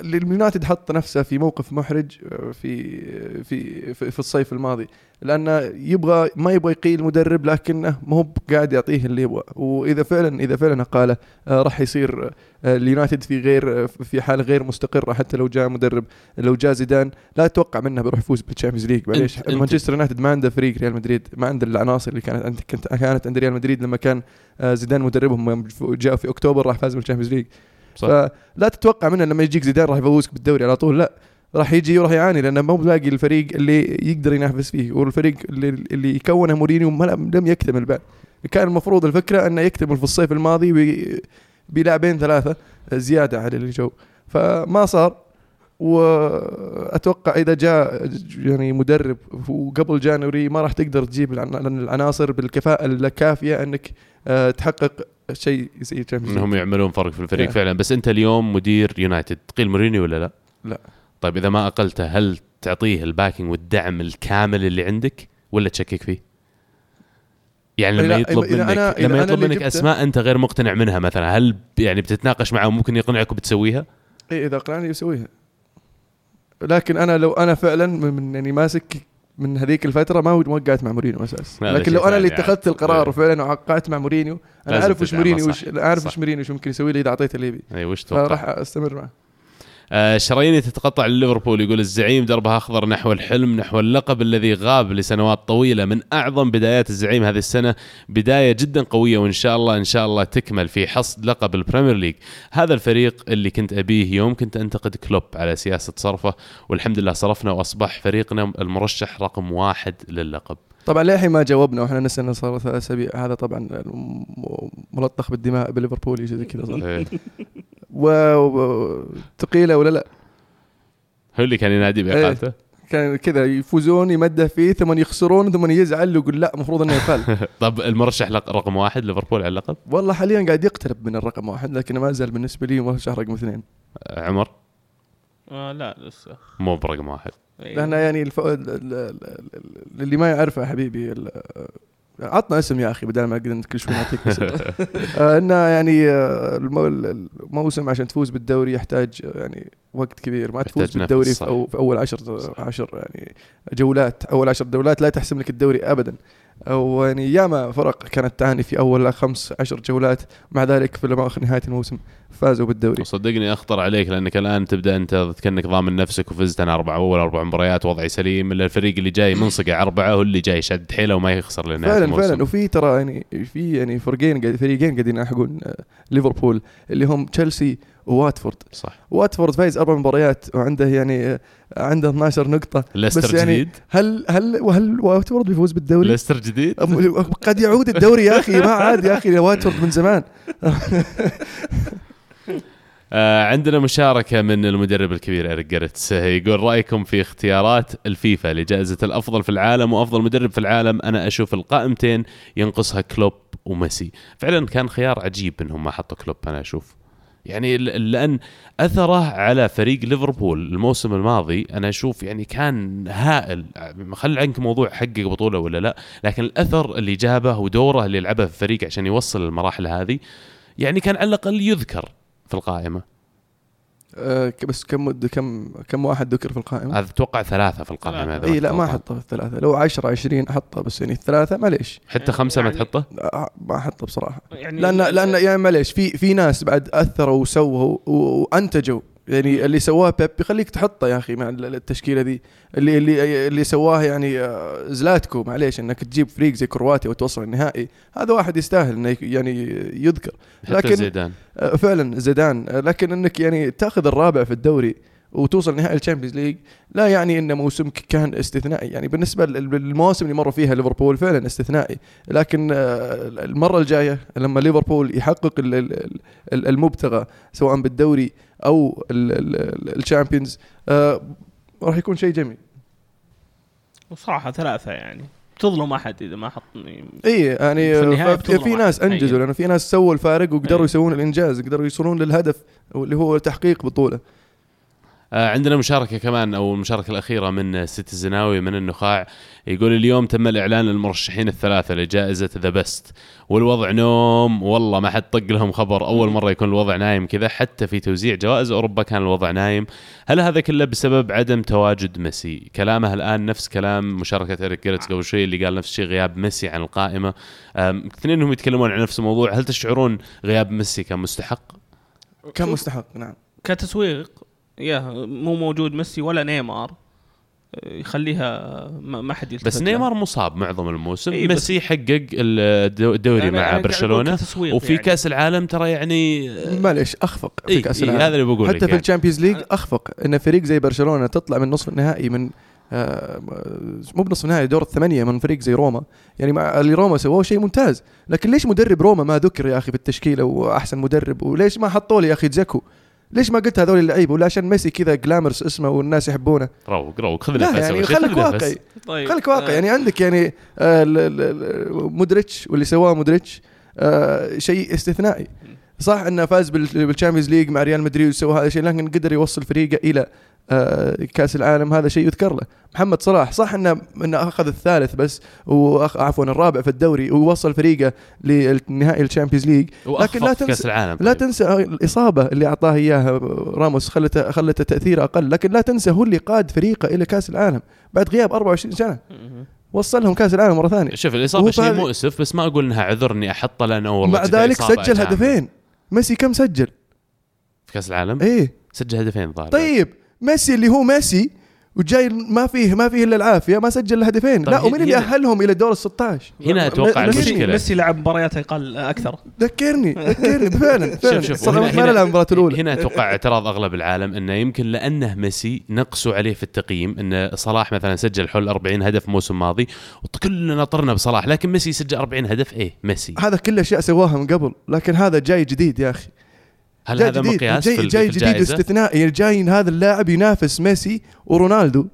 اليونايتد حط نفسه في موقف محرج آه، في في في, في الصيف الماضي. لأنه يبغى ما يبغى يقيل مدرب لكنه مو قاعد يعطيه اللي يبغى. وإذا فعلا إذا فعلا قاله آه، راح يصير آه، اليونايتد في غير آه، في حاله غير مستقره حتى لو جاء مدرب لو جاء زيدان. لا تتوقع منه بيروح يفوز بالتشامبيونز ليج معليش مانشستر يونايتد ما عنده فريق ريال مدريد ما عنده العناصر اللي كانت كانت عند ريال مدريد لما كان آه، زيدان مدربهم جاء في أكتوبر راح فاز بالتشامبيونز ليج صح. فلا تتوقع منه لما يجيك زيدان راح يفوزك بالدوري على طول لا. راح يجي وراح يعاني لأنه مو بلاقي الفريق اللي يقدر ينافس فيه والفريق اللي, اللي كونه مورينيو لم يكتمل بعد. كان المفروض الفكرة أنه يكتمل في الصيف الماضي بلاعبين ثلاثة زيادة على اللي جو فما صار وأتوقع إذا جاء يعني مدرب وقبل جانوري ما راح تقدر تجيب العن- العناصر بالكفاءة الكافية أنك آه، تحقق شيء League. إنهم يعملون فرق في الفريق Yeah. فعلا بس أنت اليوم مدير يونايتد تقيل مورينيو ولا لا؟ لا. طيب إذا ما أقلته هل تعطيه ال backing والدعم الكامل اللي عندك ولا تشكك فيه؟ يعني لما يطلب منك أنا- لما يطلب منك أسماء أنت غير مقتنع منها مثلا هل يعني بتتناقش معه وممكن يقنعك وبتسويها؟ اي إذا اقنعني يسويها لكن أنا لو أنا فعلا من- يعني ماسك من هذيك الفترة ما وقعت مع مورينيو أساس لكن لو أنا اللي اتخذت عاد. القرار إيه. وفعلا وقعت مع مورينيو أنا أعرف وش مورينيو. وش أعرف صح. وش مورينيو وش ممكن يسوي لي اذا اعطيته اللي يبي اي وش تتوقع؟ فراح أستمر معه شراييني تتقطع لليفربول يقول الزعيم دربها أخضر نحو الحلم نحو اللقب الذي غاب لسنوات طويلة من أعظم بدايات الزعيم هذه السنة. بداية جدا قوية وإن شاء الله إن شاء الله تكمل في حصد لقب البريمير ليج. هذا الفريق اللي كنت أبيه يوم كنت أنتقد كلوب على سياسة صرفه والحمد لله صرفنا وأصبح فريقنا المرشح رقم واحد للقب. طبعا للحين ما جاوبنا وإحنا نسالنا صار ثلاث أسابيع. هذا طبعا ملطخ بالدماء بليفربول زي كذا صح. و- و- ثقيله ولا لا. هو اللي كان ينادي باقالته كان كذا يفوزون يمده فيه ثم يخسرون ثم يزعل ويقول لا المفروض إنه يقال طب المرشح رقم واحد ليفربول على اللقب؟ والله حاليا قاعد يقترب من الرقم واحد لكن ما زال بالنسبة لي مرشح رقم اثنين. آه، عمر؟ آه لا لسه. مو برقم واحد. إيه. لأن يعني الف... ال- ال- ال- اللي ما يعرفه حبيبي ال- عطنا اسم يا أخي بدل ما كل شوي نعطيك اسم. آه، انه يعني آه، المو- الموسم عشان تفوز بالدوري يحتاج آه، يعني وقت كبير. ما تفوز بالدوري في. أو في أول عشر عشر يعني جولات أول عشر جولات لا تحسم لك الدوري ابدا. أو يعني ياما فرق كانت تعاني في أول خمس عشر جولات. مع ذلك في نهاية الموسم فازوا بالدوري. وصدقني أخطر عليك لأنك الآن تبدأ أنت كأنك ضامن نفسك وفزت أنا أربع أول أربع مباريات وضعي سليم. إلا الفريق اللي جاي منصقع أربعة هو اللي جاي شد حيله وما يخسر لنهايه فعلا الموسم فعلا وفي ترى يعني في يعني فريقين قاعد- فريقين قاعدين يلحقون آه، ليفربول اللي هم تشيلسي وواتفورد صح. واتفورد فايز أربع مباريات وعنده يعني عنده 12 نقطة. ليستر بس يعني جديد. هل هل وهل واتفورد بيفوز بالدوري؟ ليستر جديد؟ قد يعود الدوري يا أخي ما عاد يا أخي واتفورد من زمان. آه عندنا مشاركة من المدرب الكبير إيريك جيرتس آه، يقول رأيكم في اختيارات الفيفا لجائزة الأفضل في العالم وأفضل مدرب في العالم. أنا أشوف القائمتين ينقصها كلوب وميسي. فعلا كان خيار عجيب أنهم ما حطوا كلوب أنا أشوف. يعني ل- لأن أثره على فريق ليفربول الموسم الماضي أنا أشوف يعني كان هائل. خلي عنك موضوع حقق بطولة ولا لا لكن الأثر اللي جابه ودوره اللي لعبه في الفريق عشان يوصل للمراحل هذه يعني كان على الأقل يذكر في القائمة. ك- بس كم كم كم واحد ذكر في القائمة؟ هذا أتوقع ثلاثة في. هذا إي لا ما احطه في الثلاثة. لو 10 20 احطه بس يعني الثلاثة معليش حتى خمسة ما يعني- تحطه؟ آه، ما أحطه بصراحة. يعني لأن لأن يعني معليش في في ناس بعد أثروا وسووا و- وأنتجوا. يعني اللي سواه بيب يخليك تحطه يا أخي مع ال- التشكيلة دي. اللي اللي اللي سواه يعني آه، زلاتكو معليش إنك تجيب فريق زي كرواتيا وتوصل النهائي هذا واحد يستاهل إنه يعني يذكر. حتى لكن- زيدان. آه، فعلا زيدان. لكن إنك يعني تأخذ الرابع في الدوري وتوصل نهائي الشامبيونز ليج لا يعني إن موسمك كان استثنائي. يعني بالنسبة لل- للمواسم اللي مروا فيها ليفربول فعلا استثنائي. لكن آه، المرة الجاية لما ليفربول يحقق ال- ال- ال- المبتغى سواء بالدوري أو ال- ال- ال- الشامبيونز آه، راح يكون شيء جميل. وصراحة ثلاثة يعني. تظلم أحد إذا ما حطني اي يعني في في ناس. أنجزوا لأنه في ناس سووا الفارق وقدروا أي. يسوون الإنجاز قدروا يوصلون للهدف اللي هو تحقيق بطولة. عندنا مشاركة كمان أو المشاركة الأخيرة من ست الزناوي من النخاع. يقول اليوم تم الإعلان للمرشحين الثلاثة لجائزة ذا بست والوضع نوم. والله ما حد طق لهم خبر. أول مرة يكون الوضع نايم كذا. حتى في توزيع جوائز أوروبا كان الوضع نايم. هل هذا كله بسبب عدم تواجد ميسي؟ كلامه الآن نفس كلام مشاركة إيريك جيرتس قبل شوي اللي قال نفس الشيء غياب ميسي عن القائمة. آم، اثنينهم يتكلمون عن نفس الموضوع. هل تشعرون غياب ميسي كان مستحق؟ كان. مستحق نعم. كتسويق. يا مو موجود ميسي ولا نيمار يخليها ما ما حد يلتفت بس. نيمار مصاب معظم الموسم إيه، ميسي حقق الدو- الدوري أنا مع أقول برشلونة وفي يعني. كاس العالم ترى يعني معليش أخفق في إيه كاس إيه العالم هذا اللي بقول حتى في يعني. الشامبيونز ليج أخفق إن فريق زي برشلونة تطلع من نصف النهائي من آه، مو بنصف النهائي دور الثمانية من فريق زي روما يعني مع اللي روما سووه شيء ممتاز لكن ليش مدرب روما ما ذكر يا أخي في التشكيلة وأحسن مدرب وليش ما حطوا لي يا أخي زكو ليش ما قلت هذول اللعيبة؟ ولا عشان ميسي كذا glamorous اسمه والناس يحبونه. روق روق. خذ لا نفس يعني خليك. واقعي. طيب. خليك واقعي. آه، يعني عندك يعني آه، ال- ال- ال- مودريتش واللي سواه مودريتش آه، شيء استثنائي. صح إنه فاز بال- بالشامبيونز ليج مع ريال مدريد وسوى هذا الشيء لكن قدر يوصل فريقه إلى آه، كأس العالم. هذا شيء يذكر له. محمد صلاح صح إنه إنه أخذ الثالث بس وأخ- عفوا الرابع في الدوري ووصل فريقه لنهائي الشامبيونز ليج لكن لا في كأس تنسى- العالم لا طيب. تنسى الإصابة اللي أعطاه اياها راموس خلته خلته تأثير أقل. لكن لا تنسى هو اللي قاد فريقه إلى كأس العالم بعد غياب 24 سنة. وصلهم كأس العالم مرة ثانية. شوف الإصابة شيء مؤسف بس ما أقول إنها عذر اني احطه لأنه والله مع ذلك سجل. هدفين. ميسي كم سجل؟ في كأس العالم؟ إيه. سجل هدفين ظاهر. طيب ميسي اللي هو ميسي وجاي ما فيه ما فيه إلا العافية ما سجل إلا هدفين. طيب لا ومين اللي هنا- أهلهم إلى الدور ال 16 هنا أتوقع المشكلة. ميسي لعب مباريات أقل أكثر. ذكرني ذكرني فعلا شوف شوف هنا- نلعب المباراه الأولى. هنا أتوقع اعتراض أغلب العالم إنه يمكن لأنه ميسي نقصوا عليه في التقييم إن صلاح مثلا سجل حول 40 هدف الموسم الماضي وكلنا طرنا بصلاح لكن ميسي سجل 40 هدف؟ إيه ميسي. هذا كل اشياء سواها من قبل لكن هذا جاي جديد يا أخي. هل جاي هذا جديد مقياس جاي, في, جاي في جديد؟ استثنائي. جاي هذا اللاعب ينافس ميسي ورونالدو.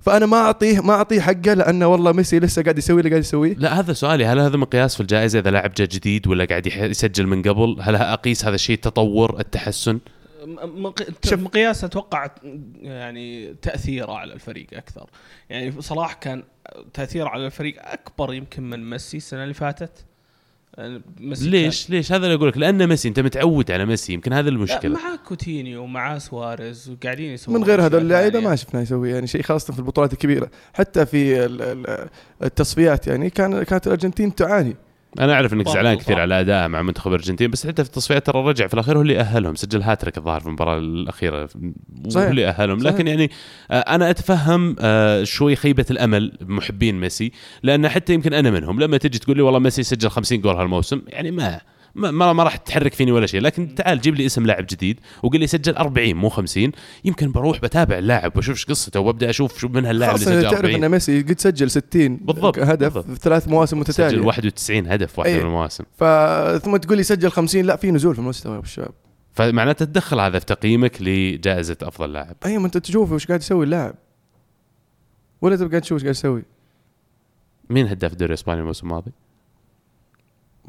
فأنا ما أعطيه ما أعطيه حقه لأنه والله ميسي لسه قاعد يسوي اللي قاعد يسويه. لا هذا سؤالي. هل هذا مقياس في الجائزة إذا لاعب جاء جديد ولا قاعد يح- يسجل من قبل؟ هل أقيس هذا الشيء التطور التحسن. مقياس أتوقع يعني تأثيره على الفريق أكثر. يعني صلاح كان تأثيره على الفريق أكبر يمكن من ميسي السنة اللي فاتت. ليش؟ ليش؟ هذا اللي أقول لك لأن ميسي أنت متعود على ميسي. يمكن هذا المشكلة. مع كوتينيو ومع سواريز وقاعدين يسوون من غير هذول أشياء اللعيبة. ما شفنا يسوي يعني شيء خاصة في البطولات الكبيرة. حتى في ال- ال- التصفيات يعني كان كانت الأرجنتين تعاني. أنا أعرف إنك زعلان صح. كثير على ادائه مع منتخب الأرجنتين بس حتى في التصفيات ترى رجع في الأخير هو اللي أهلهم سجل هاتريك الظاهر في المباراة الأخيرة هو صحيح. اللي أهلهم صحيح. لكن يعني آه، أنا أتفهم آه، شوي خيبة الأمل محبين ميسي لأن حتى يمكن أنا منهم لما تجي تقول لي والله ميسي سجل 50 جول هالموسم يعني ما ما ما, راح تحرك فيني ولا شيء. لكن تعال جيب لي اسم لاعب جديد وقل لي سجل 40 مو 50 يمكن بروح بتابع اللاعب وأشوف إيش قصته وأبدأ أشوف شو من هاللاعب اللي سجل إذا تعرف 40 ان ميسي قد سجل 60 بالضبط، هدف بالضبط. في ثلاث مواسم سجل متتاليه 91 هدف واحدة أي. من المواسم ف ثم تقول لي سجل 50 لا في نزول في المستوى يا الشباب فمعناته تدخل هذا في تقييمك لجائزة أفضل لاعب. اي ما أنت تشوف وش قاعد يسوي اللاعب. ولا تبقى تشوف وش قاعد يسوي. مين هداف الدوري الإسباني الموسم الماضي؟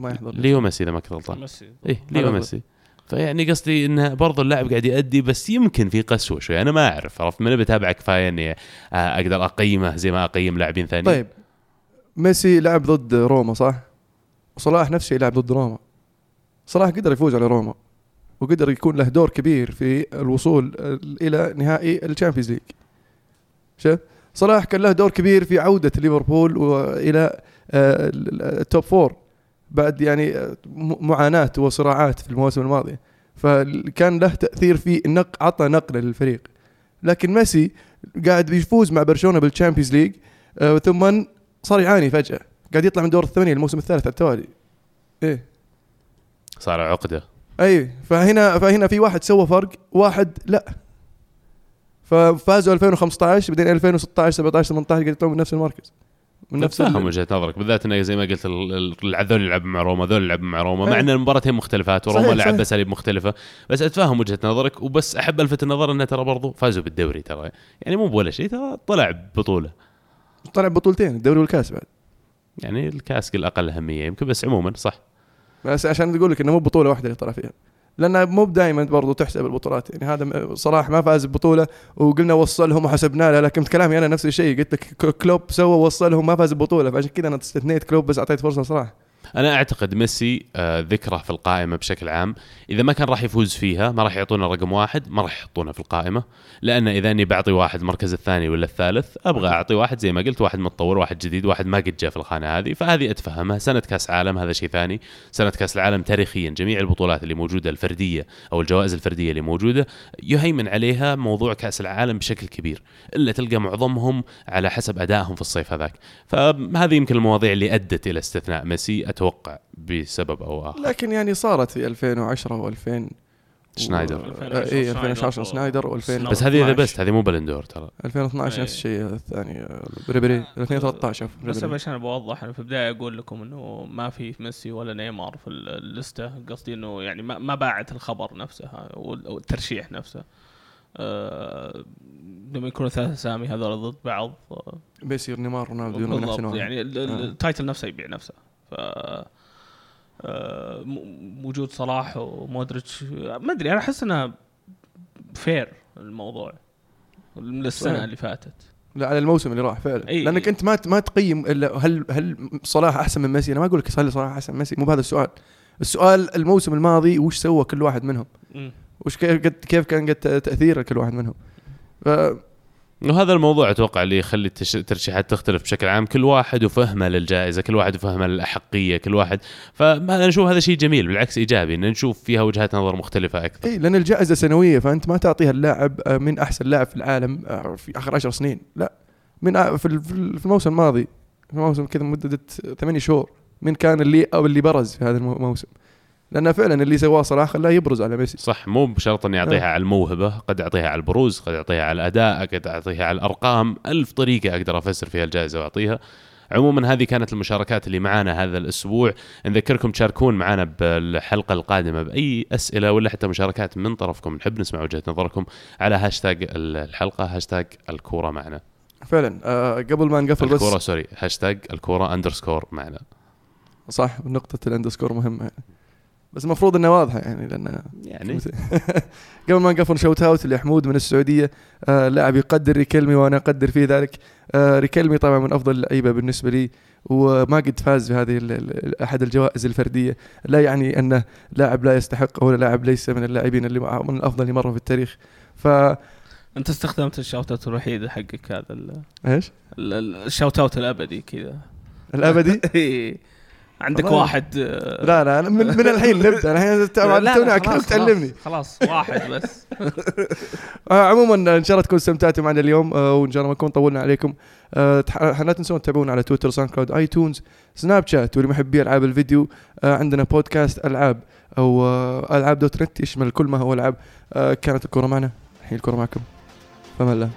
ما يحضر. لي. ليو ميسي إذا ما كنت غلطان. ميسي. إيه ليو ميسي. فيعني قصدي انه برضو اللاعب قاعد يأدي بس يمكن في قسوة شوي. أنا ما أعرف عرفت؟ ما بتابع كفايه إني آه، أقدر أقيمه زي ما أقيم لاعبين ثانيين؟ طيب. ميسي لعب ضد روما صح؟ وصلاح نفس الشيء لعب ضد روما. صلاح قدر يفوز على روما وقدر يكون له دور كبير في الوصول إلى نهائي ال Champions League. شوف صلاح كان له دور كبير في عودة ليفربول والى آه، ال- ال- ال top four. بعد يعني معاناة وصراعات في المواسم الماضية. فكان له تأثير في نق عطى نقله للفريق لكن ميسي قاعد بيفوز مع برشلونة بال Champions League آه، ثم صار يعاني فجأة. قاعد يطلع من دور الثمانية الموسم الثالث على التوالي. إيه. صار عقدة. أي. فهنا فهنا في واحد سوى فرق واحد لا. ففازوا 2015 بعدين 2016 17 18 قاعد يطلعون من نفس المركز. نفس فاهم وجهة نظرك بالذات إنه زي ما قلت هذول يلعبوا مع روما هذول يلعبوا مع روما مع أي. إن المباراتين مختلفات وروما صحيح، لعب. بأساليب مختلفة. بس اتفهم وجهة نظرك وبس أحب ألفت النظر إنه ترى برضو فازوا بالدوري ترى. يعني مو بولا شيء ترى طلع ببطولة. طلع بطولتين الدوري والكاس بعد. يعني الكاس الاقل أهمية يمكن بس عموما صح. بس عشان أقول لك إنه مو بطوله واحدة اللي طلع فيها. لأن مو دائما برضو تحسب البطولات. يعني هذا صلاح ما فاز ببطولة وقلنا وصلهم وحسبنا له لكن كلامي أنا نفس الشيء. قلت لك كلوب سوى وصلهم ما فاز ببطولة فعشان كذا أنا استثنيت كلوب بس أعطيت فرصة صلاح أنا أعتقد ميسي آه، ذكره في القائمة بشكل عام. إذا ما كان راح يفوز فيها ما راح يعطونا رقم واحد ما راح يحطونه في القائمة. لأن إذا إني بعطي واحد المركز الثاني ولا الثالث أبغى أعطي واحد زي ما قلت واحد متطور واحد جديد واحد ما قد جاء في الخانة هذه. فهذه أتفهمها. سنة كأس عالم هذا شيء ثاني. سنة كأس العالم تاريخيا جميع البطولات اللي موجودة الفردية أو الجوائز الفردية اللي موجودة يهيمن عليها موضوع كأس العالم بشكل كبير. إلا تلقى معظمهم على حسب أدائهم في الصيف هذاك. فهذه يمكن المواضيع اللي أدت إلى استثناء ميسي. أتوقع بسبب أو آخر لكن يعني صارت في 2010 و2000 سنايدر. اي 2010 سنايدر و2000 بس هذه إذا 12. بس هذه مو Ballon d'Or ترى 2012 إيه. نفس الشيء الثاني ريبيري 2013 شوف بس. عشان بوضح أنا في البداية أقول لكم إنه ما في ميسي ولا نيمار في ال list ه قصدي إنه يعني ما, ما باعت الخبر نفسه وال- والترشيح نفسه آه لما يكونوا ثلاث أسامي هذول ضد بعض آه، بيصير نيمار رونالدو نفس. يعني ال- ال- آه. ال title نفسه يبيع نفسه ف آه، وجود صلاح ومودريتش. ما أدري أنا أحس انها فير الموضوع للسنه. اللي فاتت. لا على الموسم اللي راح فعلا. إي. لأنك أنت ما ما تقيم إلا هل هل صلاح أحسن من ميسي؟ أنا ما أقول لك هل صلاح أحسن من ميسي مو بهذا السؤال. السؤال الموسم الماضي وش سوى كل واحد منهم. وش كيف كان قد تاثير كل واحد منهم؟ ف وهذا الموضوع أتوقع اللي يخلي الترشيحات تختلف بشكل عام. كل واحد وفهمه للجائزة كل واحد وفهمه للأحقية كل واحد. فانا نشوف هذا شيء جميل بالعكس إيجابي إن نشوف فيها وجهات نظر مختلفة أكثر. اي لأن الجائزة سنوية فأنت ما تعطيها اللاعب آه، من أحسن لاعب في العالم آه، في آخر عشر سنين. لا من في ال- في ال- في الموسم الماضي في الموسم كذا مدة ثمانية شهور من كان اللي أو اللي برز في هذا المو- الموسم. لأن فعلا اللي سواه صلاح خلاه يبرز على ميسي. صح مو بشرط إني يعطيها على الموهبة قد يعطيها على البروز قد يعطيها على الأداء قد يعطيها على الأرقام ألف طريقة أقدر أفسر فيها الجائزة وأعطيها. عموما هذه كانت المشاركات اللي معانا هذا الأسبوع. نذكركم تشاركون معنا بالحلقة القادمة بأي أسئلة ولا حتى مشاركات من طرفكم نحب نسمع وجهة نظركم على هاشتاج الحلقة هاشتاج الكورة معنا. فعلا آه قبل ما نقفل بس الكورة sorry hashtag الكورة underscore معنا. صح نقطة ال underscore مهمة. يعني. بس المفروض انها واضحة يعني لأن يعني. قبل ما نقفل shout out لحمود من السعودية آه لاعب يقدر ريكلمي وأنا أقدر فيه ذلك. آه ريكلمي طبعا من أفضل اللعيبة بالنسبة لي وما قد فاز بهذه أحد الجوائز الفردية. لا يعني أنه لاعب لا يستحق ولا لاعب ليس من اللاعبين اللي من الأفضل اللي مروا في التاريخ. ف أنت استخدمت الشاوت أوت الوحيد حقك هذا ال- إيش؟ ال- ال- الشاوت أوت الأبدي كذا. الأبدي؟ عندك والله. واحد آه، لا لا من, من الحين نبدأ. الحين توني خلاص، تعلمني خلاص واحد بس. آه عموما إن شاء الله تكونوا استمتعتوا معنا اليوم آه وإن شاء الله ما نكون طولنا عليكم. آه لا تنسون تتابعونا على تويتر SoundCloud iTunes Snapchat ولمحبي العاب الفيديو آه عندنا بودكاست ألعاب أو آه ألعاب dot net يشمل كل ما هو ألعاب. آه كانت الكره معنا الحين الكره معكم. فمان الله.